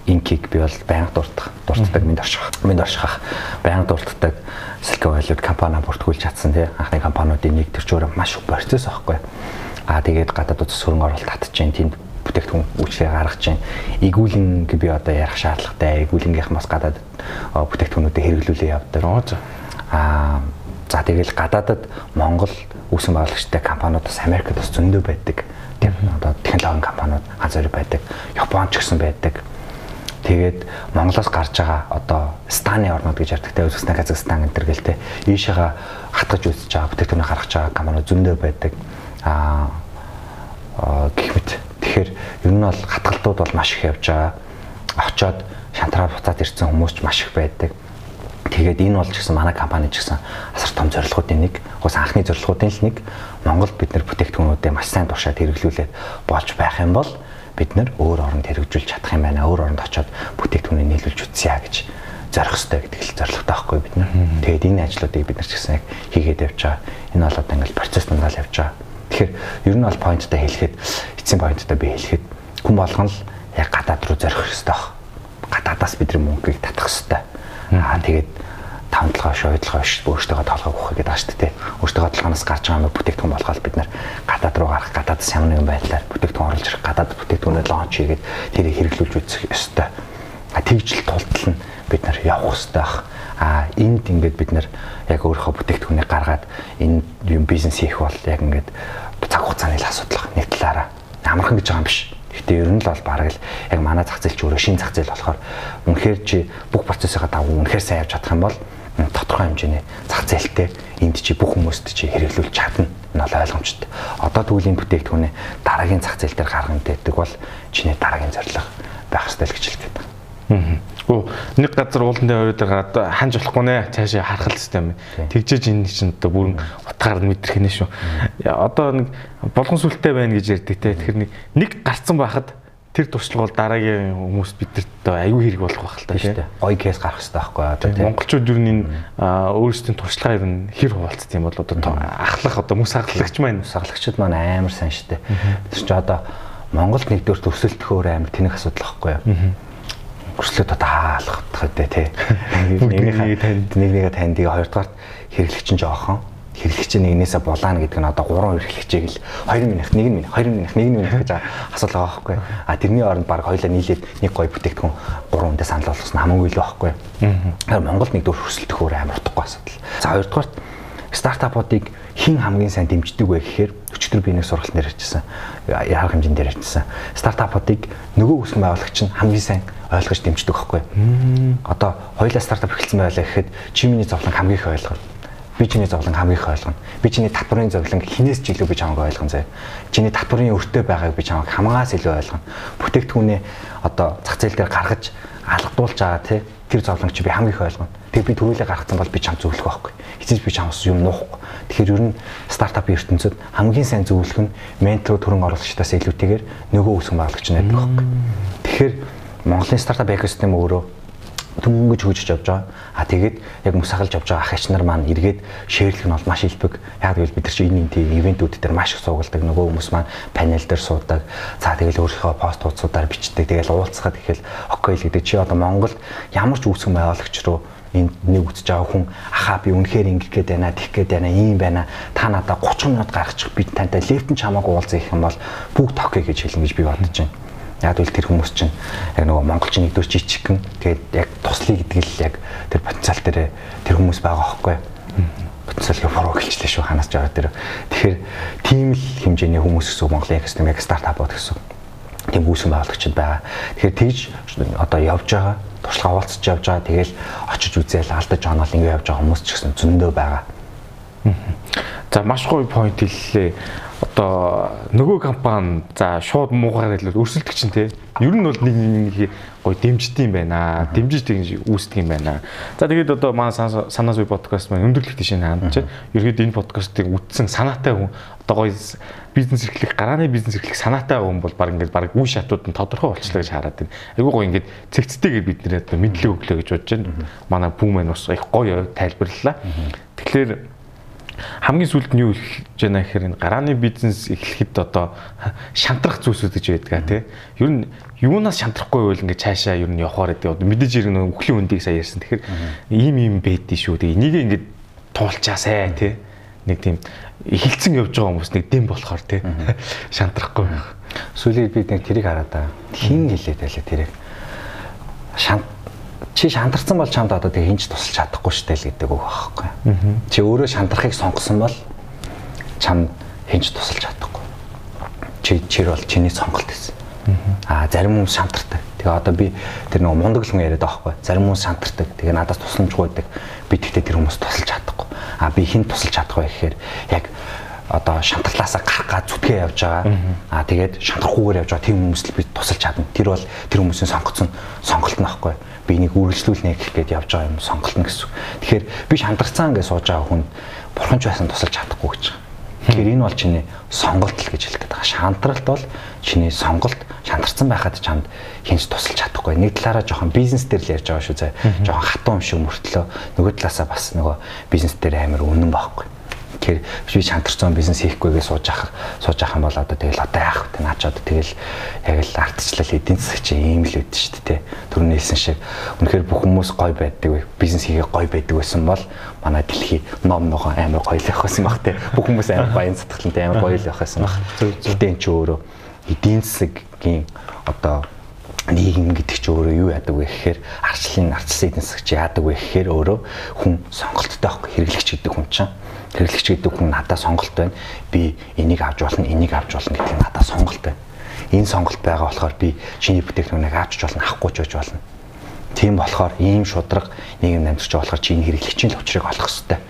инкиг би бол байнга дурддаг. Дурддаг минь орших. Минь орших. Байнга дурддаг Silicon Valley-д компани бүртгүүлж чадсан тий. Анхны компаниудын нэг төр чөөр маш их процесс аахгүй. Аа тэгээд гадаад утас хөрөнгө оруулалт татж जैन тэнд бүтээгдэхүүн үйлчлэгээ гаргаж जैन. Игүүлэн би одоо ярих шаардлагатай. Игүүлэнгийнхээс гадаад бүтээгдэхүүнүүдийг хэрэглүүлээ явдаг. Аа за тэгэл гадаадад Монгол үүсгэн байгуулагчтай компаниудаас Америкт бас зөндөө байдаг. Тийм одоо технологийн компаниуд ганц хоёр байдаг. Японд ч гэсэн байдаг Тэгээд Монголоос гарч байгаа одоо станы орнууд гэж ярьдаг те Үзбекистан, Казахстан энэ төр гэлтэй ийшээгээ хатгаж үзэж байгаа бүтээгдэхүүнээ гаргаж байгаа компаниуд зөндөө байдаг. Аа гэх мэт. Тэгэхээр ер нь бол хатгалтууд бол маш их явж байгаа. Очоод шантраа буцаад ирсэн хүмүүс ч маш их байдаг. Тэгээд энэ бол ч гэсэн манай компани ч гэсэн асар том зорилгоудын нэг. Уус анхны зорилгоудын л нэг. Монголд бид нэр бүтээгдэхүүнүүдээ маш сайн туршаад хэрэглүүлээд болж байх юм бол бид нэр өөр оронд хэрэгжүүлж чадах юм байна. Өөр оронд очоод бүтээгдэхүүнийг нийлүүлж үтсэе гэж зорих хэрэгтэй гэдэг л зорилготой байхгүй бид нар. Тэгээд энэ ажлуудыг бид нар ч гэсэн яг хийгээд явж байгаа. Энэ бол одоо ингээл процесс нунгаал явж байгаа. Тэгэхээр ер нь бол поинттай хэлэхэд эцсийн поинттай би хэлэхэд хүн болгон л яг гадаад руу зорих хэрэгтэй баг. Гадаадаас бидний мөнгөийг татах хэрэгтэй. Аа тэгээд толгой биш өөртөө толгой өгөх гэдэг ааш тээ. Өөртөө толгоноос гарч байгаа бүтээгдэхүүн болгоод бид нар гадаад руу гарах, гадаад ямар нэгэн байдлаар бүтээгдэхүүн оруулж ирэх, гадаад бүтээгдэхүүнээ лонч хийгээд тэрийг хэрэглүүлж үзэх ёстой. А тэгжл тултал нь бид нар явах ёстой бах. А энд ингээд бид нар яг өөрийнхөө бүтээгдэхүүнийг гаргаад энэ юм бизнес хийх бол яг ингээд цаг хугацааны л асуудал нэг талаараа амархан гэж байгаа юм биш Гэтэ ер нь л бол бараг л яг манай зах зээл ч өөрөө шинэ зах зээл болохоор үнэхээр чи бүх процессыг дагуу үнэхээр сайн явж чадах юм бол тодорхой хэмжээний зах зээлтэй энд чи бүх хүмүүст чи хэрэглүүлж чадна. Энэ бол ойлгомжтой. Одоо түүлийн бүтээгдэхүүнээ дараагийн зах зээл дээр гаргана гэдэг бол чиний дараагийн зорилго байх ёстой л гэж хэлдэг. Аа. Оо нэг газар уулан дээр орой дээр гараад ханж болохгүй нэ цаашаа харахал систем. Тэгжээж энэ чинь одоо бүрэн утгаар нь мэдрэх нэ шүү. Одоо нэг болгон сүлтэй байна гэж ярьдаг те. Тэгэхээр нэг нэг гарцсан байхад тэр туршлага бол дараагийн хүмүүст бидэрт аюу хэрэг болох байх л та тийм гоё кейс гарах хэрэгтэй байхгүй одоо тийм монголчууд ер нь өөрсдийн туршлагаа ер нь хэр хуваалцсан юм бол одоо ахлах одоо мөс ахлагч маань мөс ахлагчид маань амар сайн штэ тэр чи одоо Монголд нэгдүгээр төрсөлтөх өөр амар тэнэг асуудал байхгүй юу? Өрслөд одоо хаалах гэдэг тий. Нэг нэг танд. Нэг нэгэ танд хоёрдугаар хэрэглэгч нь жоохон хэрэглэгч нэгнээсээ булаана гэдэг нь одоо 3 хэрэглэгчийг л 2 минут 1 минут 2 минут 1 минут гэж асуулт байгаа байхгүй. А тэрний оронд баг хоёлаа нийлээд нэг гой бүтээгдэхүүн 3 хүндээ санал болгосон хамаагүй л байхгүй. Аа. Монголд нэг дөр хөсөлтөх өөр амар утгагүй асуудал. За хоёрдугаарт стартапуудыг хин хамгийн сайн дэмждэг вэ гэхээр өчигдөр би нэг сургалт дээр ярьжсэн. Яарах хэмжээнд дээр ярьжсэн. Стартапуудыг нөгөө үүсгэн байгуулагч нь хамгийн сайн ойлгож дэмждэг байхгүй. Одоо хоёулаа стартап эхэлсэн байлаа гэхэд чи миний зовлон хамгийн их ойлгоно би чиний зовлон хамгийн их ойлгоно. Би чиний татварын зовлон хинээс ч илүү би чамайг ойлгоно заяа. Чиний татварын өртөө байгааг би чамайг хамгаас илүү ойлгоно. Бүтээгдэхүүнээ одоо зах зээл дээр гаргаж алгадуулж байгаа тий тэр зовлонг чи би хамгийн их ойлгоно. Тэг би төрүүлээ гаргацсан бол би чам зөвлөх байхгүй. Эцэж би чамс юм нуухгүй. Тэгэхээр ер нь стартапын ертөнцид хамгийн сайн зөвлөх нь ментор төрөн оруулагчдаас илүүтэйгээр нөгөө үүсгэн байгуулагч найдаг байхгүй. Тэгэхээр Монголын стартап экосистем өөрөө дөнгөж хөгжиж явж байгаа. А тэгээд яг мусахалж явж байгаа ах ич нар маань эргээд шеэрлэх нь бол маш илбэг. Яг гэвэл бид нар чи энэ энэ тийм ивентүүд дээр маш их суугалдаг. Нөгөө хүмүүс маань панел дээр суудаг. За тэгэл өөрийнхөө пост хуудасуудаар бичдэг. Тэгэл уулзахад ихэл окей л гэдэг. Чи одоо Монголд ямар ч үүсгэн байгуулагч руу энд нэг үзэж байгаа хүн ахаа би үнэхээр ингэх гээд байна, тих гээд байна, ийм байна. Та надаа 30 минут гаргачих би тантай лефт нь чамаагүй уулзах юм бол бүгд токей гэж хэлнэ гэж би бодож байна. Яг л тэр хүмүүс чинь яг нөгөө монголчин нэгдүгээр жижигхэн тэгээд яг туслая гэдэг л яг тэр потенциал дээр тэр хүмүүс байгаа хөөхгүй. Потенциал форо гэлчлээ шүү ханаас жаа тэр. Тэгэхээр тийм л хэмжээний хүмүүс гэсэн Монголын экосистем яг стартапууд гэсэн. Тийм үүсгэн байгуулагчид байгаа. Тэгэхээр тэгж одоо явж байгаа туршлага хаваалцж явж байгаа. Тэгэл очиж үзээл алдаж оноол ингэ явж байгаа хүмүүс ч гэсэн зөндөө байгаа. За маш гоё point хэллээ. Одоо нөгөө компани за шууд муугаар хэлвэл өрсөлдөг чинь те. Ер нь бол нэг нэг гоё дэмждэг юм байна. Дэмжиж тэгж үүсдэг юм байна. За тэгээд одоо манай санаас бий подкаст маань өндөрлөх тийш ч ерөөд энэ подкастыг үтсэн санаатай хүн одоо гоё бизнес эрхлэх гарааны бизнес эрхлэх санаатай хүн бол баг ингээд баг үе шатууд нь тодорхой болчлаа гэж хараад байна. Айгуу гоё ингээд цэгцтэйгээр бид нэр одоо мэдлэг өглөө гэж бодож байна. Манай бүү маань бас их гоё тайлбарлалаа. Тэгэхээр хамгийн сүүлд нь юу хэлж байна гэхээр энэ гарааны бизнес эхлэхэд одоо шантрах зүйлсүүд гэж байдаг тий. Ер нь юунаас шантрахгүй байвал ингээд цаашаа ер нь явахаар гэдэг. Мэдээж хэрэг нөө өхлийн үндийг сайн ярьсан. Тэгэхээр ийм ийм байдгийг шүү. Тэгээ энийг ингээд туулчаасай тий. Нэг тийм эхэлцэн явж байгаа хүмүүс нэг дэм болохоор тий. Шантрахгүй байх. Сүүлийн бид нэг тэрийг хараад байгаа. Хин хэлээд байлаа тэрийг. Шант чи шантарсан бол чамд одоо тэг хинч тусалж чадахгүй штэ л гэдэг үг байхгүй. Чи өөрөө шантрахыг сонгосон бол чам хинч тусалж чадахгүй. Чи чир бол чиний сонголт гэсэн. Аа зарим хүмүүс шантардаг. Тэгээ одоо би тэр нэг мундаг л хүн яриад байгаа байхгүй. Зарим хүмүүс шантардаг. Тэгээ надаас тусламжгүй байдаг. Би тэгтээ тэр хүмүүс тусалж чадахгүй. Аа би хин тусалж чадахгүй гэхээр яг одоо шантарлаасаа гарах га зүтгээ явж байгаа. Аа тэгээд шантрахгүйгээр явж байгаа тийм хүмүүс л би тусалж чадна. Тэр бол тэр хүмүүсийн сонгоцсон сонголт нь байхгүй би энийг үргэлжлүүлнэ гэхэд явж байгаа юм сонголтно гэсэн. Тэгэхээр би шандарцаан гэж сууж байгаа хүн бурхан ч байсан тусалж чадахгүй гэж байгаа. Тэгэхээр энэ бол чиний сонголт л гэж хэлэх гээд байгаа. Шантралт бол чиний сонголт шантарсан байхад чамд хинж тусалж чадахгүй. Нэг талаараа жоохон бизнес дээр л ярьж байгаа шүү зэ. Жоохон хатуу юм шиг мөртлөө нөгөө талаасаа бас нөгөө бизнес дээр амар үнэн байхгүй Тэгэхээр би шантарцсан бизнес хийхгүйгээ сууж ах сууж ах юм бол одоо тэгэл одоо яах вэ? Наач одоо тэгэл яг л ардчлал эдийн засаг чи ийм л үүд шүү дээ. Түрүүн хэлсэн шиг үнэхээр бүх хүмүүс гой байдаг вэ? Бизнес хийгээ гой байдаг байсан бол манай дэлхий ном ногоо амар гоё л явах байсан баг те. Бүх хүмүүс амар баян сэтгэлэнтэй амар гоё л явах байсан баг. Гэтэ эн чи өөрөө эдийн засгийн одоо нийгэм гэдэг чи өөрөө юу яадаг вэ гэхээр арчлын арчсан эдийн засаг чи яадаг вэ гэхээр өөрөө хүн сонголттой байхгүй хэрэглэгч гэдэг хүн чинь хэрэглэгч гэдэг хүн надад сонголт байна. Би энийг авч болно, энийг авч болно гэдэг надад сонголт байна. Энэ сонголт байгаа болохоор би чиний бүтээгдэхүүнийг авчиж болно, авахгүй ч байж болно. Тийм болохоор ийм шудраг нийгэм байгаа болохоор чи энэ хэрэглэгчийн л учрыг олох хэрэгтэй.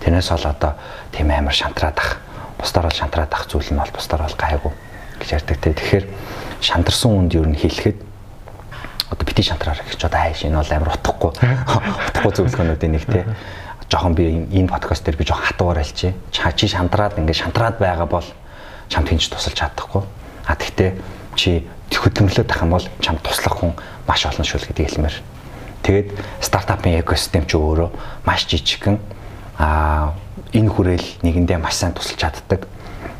Тэрнээс бол одоо тийм амар шантраад ах, бусдаар бол шантраад ах зүйл нь бол бусдаар бол гайгүй гэж ярьдаг те. Тэгэхээр шантарсан үнд юу н хэлэхэд одоо бити шантраар гэж одоо хайш энэ бол амар утгагүй утгагүй зөвлөгөөнүүдийн нэг те жоохон би энэ подкаст дээр би жоохон хатуугаар альчи. Чи шантраад ингээд шантраад байгаа бол чамд хинч тусалж чадахгүй. А тэгтээ чи хөдөлмөрлөд тах юм бол чамд туслах хүн маш олон шүл гэдэг хэлмээр. Тэгээд стартапын экосистем чи өөрөө маш жижигхэн а энэ хүрээл нэгэндээ маш сайн тусалж чаддаг.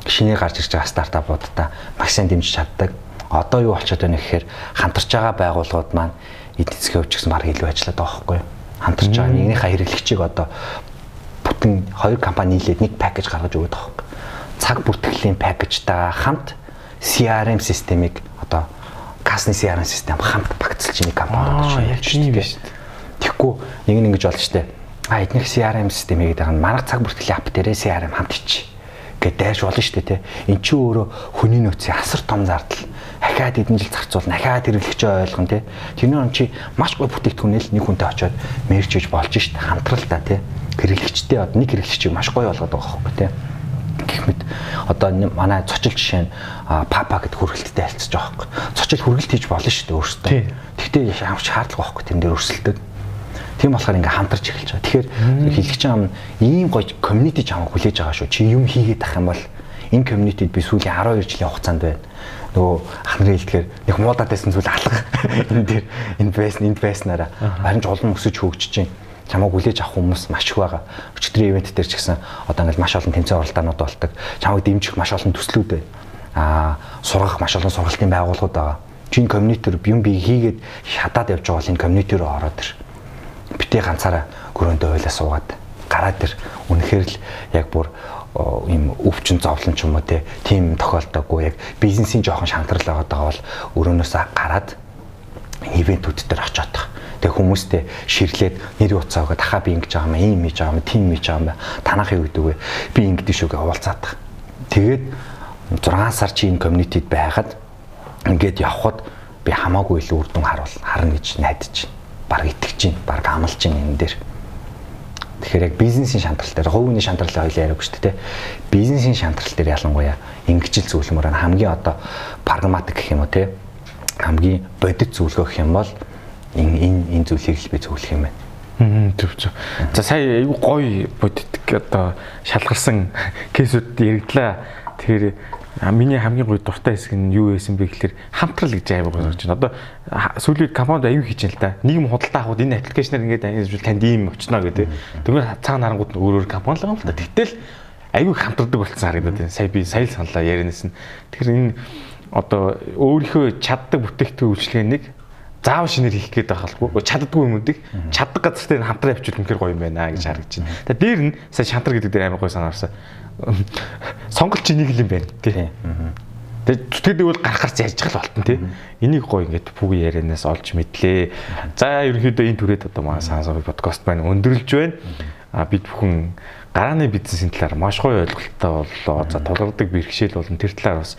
Шинээр гарч ирж байгаа стартапуудаа маш сайн дэмжиж чаддаг. Одоо юу болчиход байна гэхээр хамтарч байгаа байгууллагууд маань эдийн засгийн хөвч гэсэн баг илүү ажилладаг байгаа байхгүй юу? хамтарч байгаа нэгнийхээ хэрэглэгчийг одоо бүтэн хоёр компани нийлээд нэг пакэж гаргаж өгöd байгаа юм. Цаг бүртгэлийн пакэжтайгаа хамт CRM системийг одоо касны CRM систем хамт багцлж нэг компани болж явж байгаа шүү дээ. Тэгэхгүй нэг нь ингэж болж штэ. А эднийх CRM систем хийгээд байгаа нь манайх цаг бүртгэлийн ап дээрээ CRM хамт ичи гэдээ дайрч болно шүү дээ тий. Эн чинь өөрөө хүний нөөцийн асар том зардал ахаад эдэн жил зарцуулна, ахаад хэрэглэгчээ ойлгоно тий. Тэрний он чи маш гой бүтээгдэхүүнэл нэг хүнтэй очиод мэржиж болж шít хамтрал та тий. Хэрэглэгчтэй одоо нэг хэрэглэгчийг маш гоё болгоод байгаа хөөхгүй тий гэх мэт одоо манай цочил жишээ нь папа гэдэг хүргэлттэй альцж байгаа хөөхгүй. Цочил хүргэлт хийж болно шүү дээ өөртөө. Тэгтээ ямар шаардлага байхгүй тэн дээр өрсөлдөг. Тийм болохоор ингээ хамтарч эхэлж байгаа. Тэгэхээр хэлгч ам ийм гоё community чамаа хүлээж байгаа шүү. Чи юм хийгээд ах юм бол энэ community-д би сүүлийн 12 жилийн хугацаанд байна нөгөө ах нарын хэлдгээр нэг муудаад байсан зүйл алга энэ дээр энэ байсан энд байснараа харин ч олон өсөж хөгжиж чинь чамайг хүлээж авах хүмүүс маш их байгаа. Өчигдрийн ивент дээр ч гэсэн одоо ингээл маш олон тэмцээн оролдоонууд болдог. Чамайг дэмжих маш олон төслүүд байна. Аа сургах маш олон сургалтын байгууллагууд байгаа. Чин community-р юм би хийгээд шатаад явж байгаа бол энэ community руу ороод ир. Битээ ганцаараа гөрөөндөө ойлаа суугаад гараад ир. Үнэхээр л яг бүр ийм өвчин зовлон ч юм уу тийм тохиолдоогүй яг бизнесийн жоохон шантрал байгаа бол өрөөнөөсөө гараад ивентүүд дээр очиод тах. Тэгээ хүмүүстэй ширлээд нэр утсаа өгöd дахаа би ингэж байгаа юм ийм хийж байгаа юм тийм хийж байгаа юм танахыг өгдөг вэ би ингэдэж шүүгээ уулзаад тах. Тэгээд 6 сар чи энэ community-д байхад ингээд явхад би хамаагүй илүү үр дүн харуул харна гэж найдаж байна. Бараг итгэж байна. Бараг амлаж байна энэ дээр. Тэгэхээр яг бизнесийн шантрал дээр хүний шантралын хоёлын яриаг шүү дээ. Бизнесийн шантрал дээр ялангуяа ингэжил зөвлөмөр нь хамгийн одоо прагматик гэх юм уу те хамгийн бодит зөвлөгөө гэх юм бол энэ энэ энэ зүйлийг л би зөвлөх юм байна. Зөв зөв. За сая айгүй гоё бодитик одоо шалгарсан кейсүүд яригдлаа. Тэгэхээр миний хамгийн гоё дуртай хэсэг нь юу байсан бэ гэхээр хамтрал гэж аймаг гарч байна. Одоо сүүлийн компанид аюу хийж байна л да. Нийгэм худалдаа авахд энэ аппликейшнээр ингээд ангиж танд ийм очно гэдэг. Тэгмээр цаана харангууд нь өөр өөр компани л юм л да. Тэгтэл аюу хамтардаг болсон харагдаад байна. Сая би сая л саналаа ярианаас нь. Тэгэхээр энэ одоо өөрийнхөө чаддаг бүтээгдэхүүн үйлчлэгэнийг заав шинээр хийх гээд байхалгүй чаддгүй юмудыг чаддаг газар дээр хамтран явуул үнэхээр гоё юм байна гэж харагдаж байна. Тэгээ дээр нь сая шантар гэдэг дээр амар гоё санаарсан. Сонголт чи нэг л юм байна тий. Тэгээ зүтгэдэг бол гарахарч ярьж гал болтон тий. Энийг гоё ингээд бүгэ ярианаас олж мэдлээ. За ерөнхийдөө энэ түрээд одоо манай сансав подкаст байна өндөрлж байна. А бид бүхэн гарааны бизнесийн талаар маш гоё ойлголттой боллоо. За тулгардаг бэрхшээл болон тэр талаар бас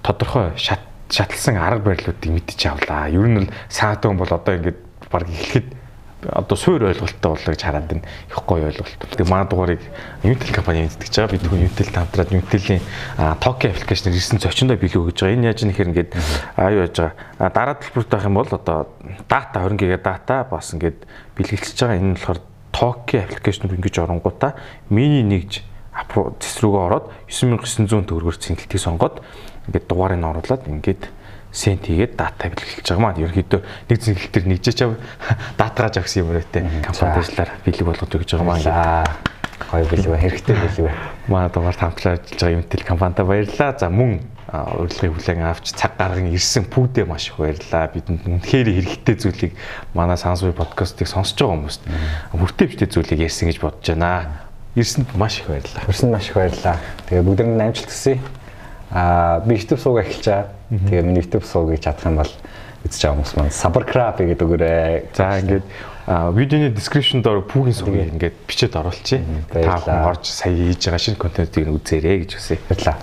тодорхой шат шатлсан арга барилуудыг мэдчих авлаа. Ер нь бол саатун бол одоо ингээд баг эхлэхэд одоо суур ойлголттой боллоо гэж хараад байна. Их гоё ойлголт. Тэгээ манай дугаарыг Unitel компани мэддэг ч байгаа. Бид түрүү Unitel хамтраад Unitel-ийн Toki аппликейшнээр ирсэн зочиндоо билүү гэж байгаа. Энэ яаж нэхэр ингээд аюу яаж байгаа. Дараа төлбөрт байх юм бол одоо дата 20 ГБ дата бас ингээд бэлгэлж байгаа. Энэ нь болохоор Toki аппликейшнээр ингэж оронгуудаа миний нэгж зэсрүүгөө ороод 9900 төгрөгөөр цэнгэлтийг сонгоод ингээд дугаарыг нь оруулаад ингээд сент хийгээд дата бэлгэлж байгаа маань. Ерөнхийдөө нэг зингэлт төр нэгжээч датагааж авсан юм өрөөтэй компани ажиллаар бэлэг болгож өгч байгаа маань. Гоё бэлэг хэрэгтэй бэлэг манай дугаар хамтлаа ажиллаж байгаа Unitel компанитай баярлалаа. За мөн урилгын хүлээн авч цаг гарган ирсэн пүүдээ маш их баярлалаа. Бидэнд үнэхээр хэрэгтэй зүйлийг манай сансвы подкастыг сонсож байгаа хүмүүст хүртээмжтэй зүйлийг ярьсан гэж бодож байна. Ирсэнд маш их баярлалаа. Ирсэнд маш их баярлалаа. Тэгээ бүгдэнд амжилт хүсье Аа би YouTube суугаа эхэлчаа. Тэгээ миний YouTube суугийг чадах юм бол үзэж байгаа хүмүүс маань subscribe гэдэг өгөөрэй. За ингээд видеоны description дээр пүүгийн суугийг ингээд бичээд оруулчихъя. Та хүн орж сая хийж байгаа шинэ контентыг үзээрэй гэж хүсье. Баярлалаа.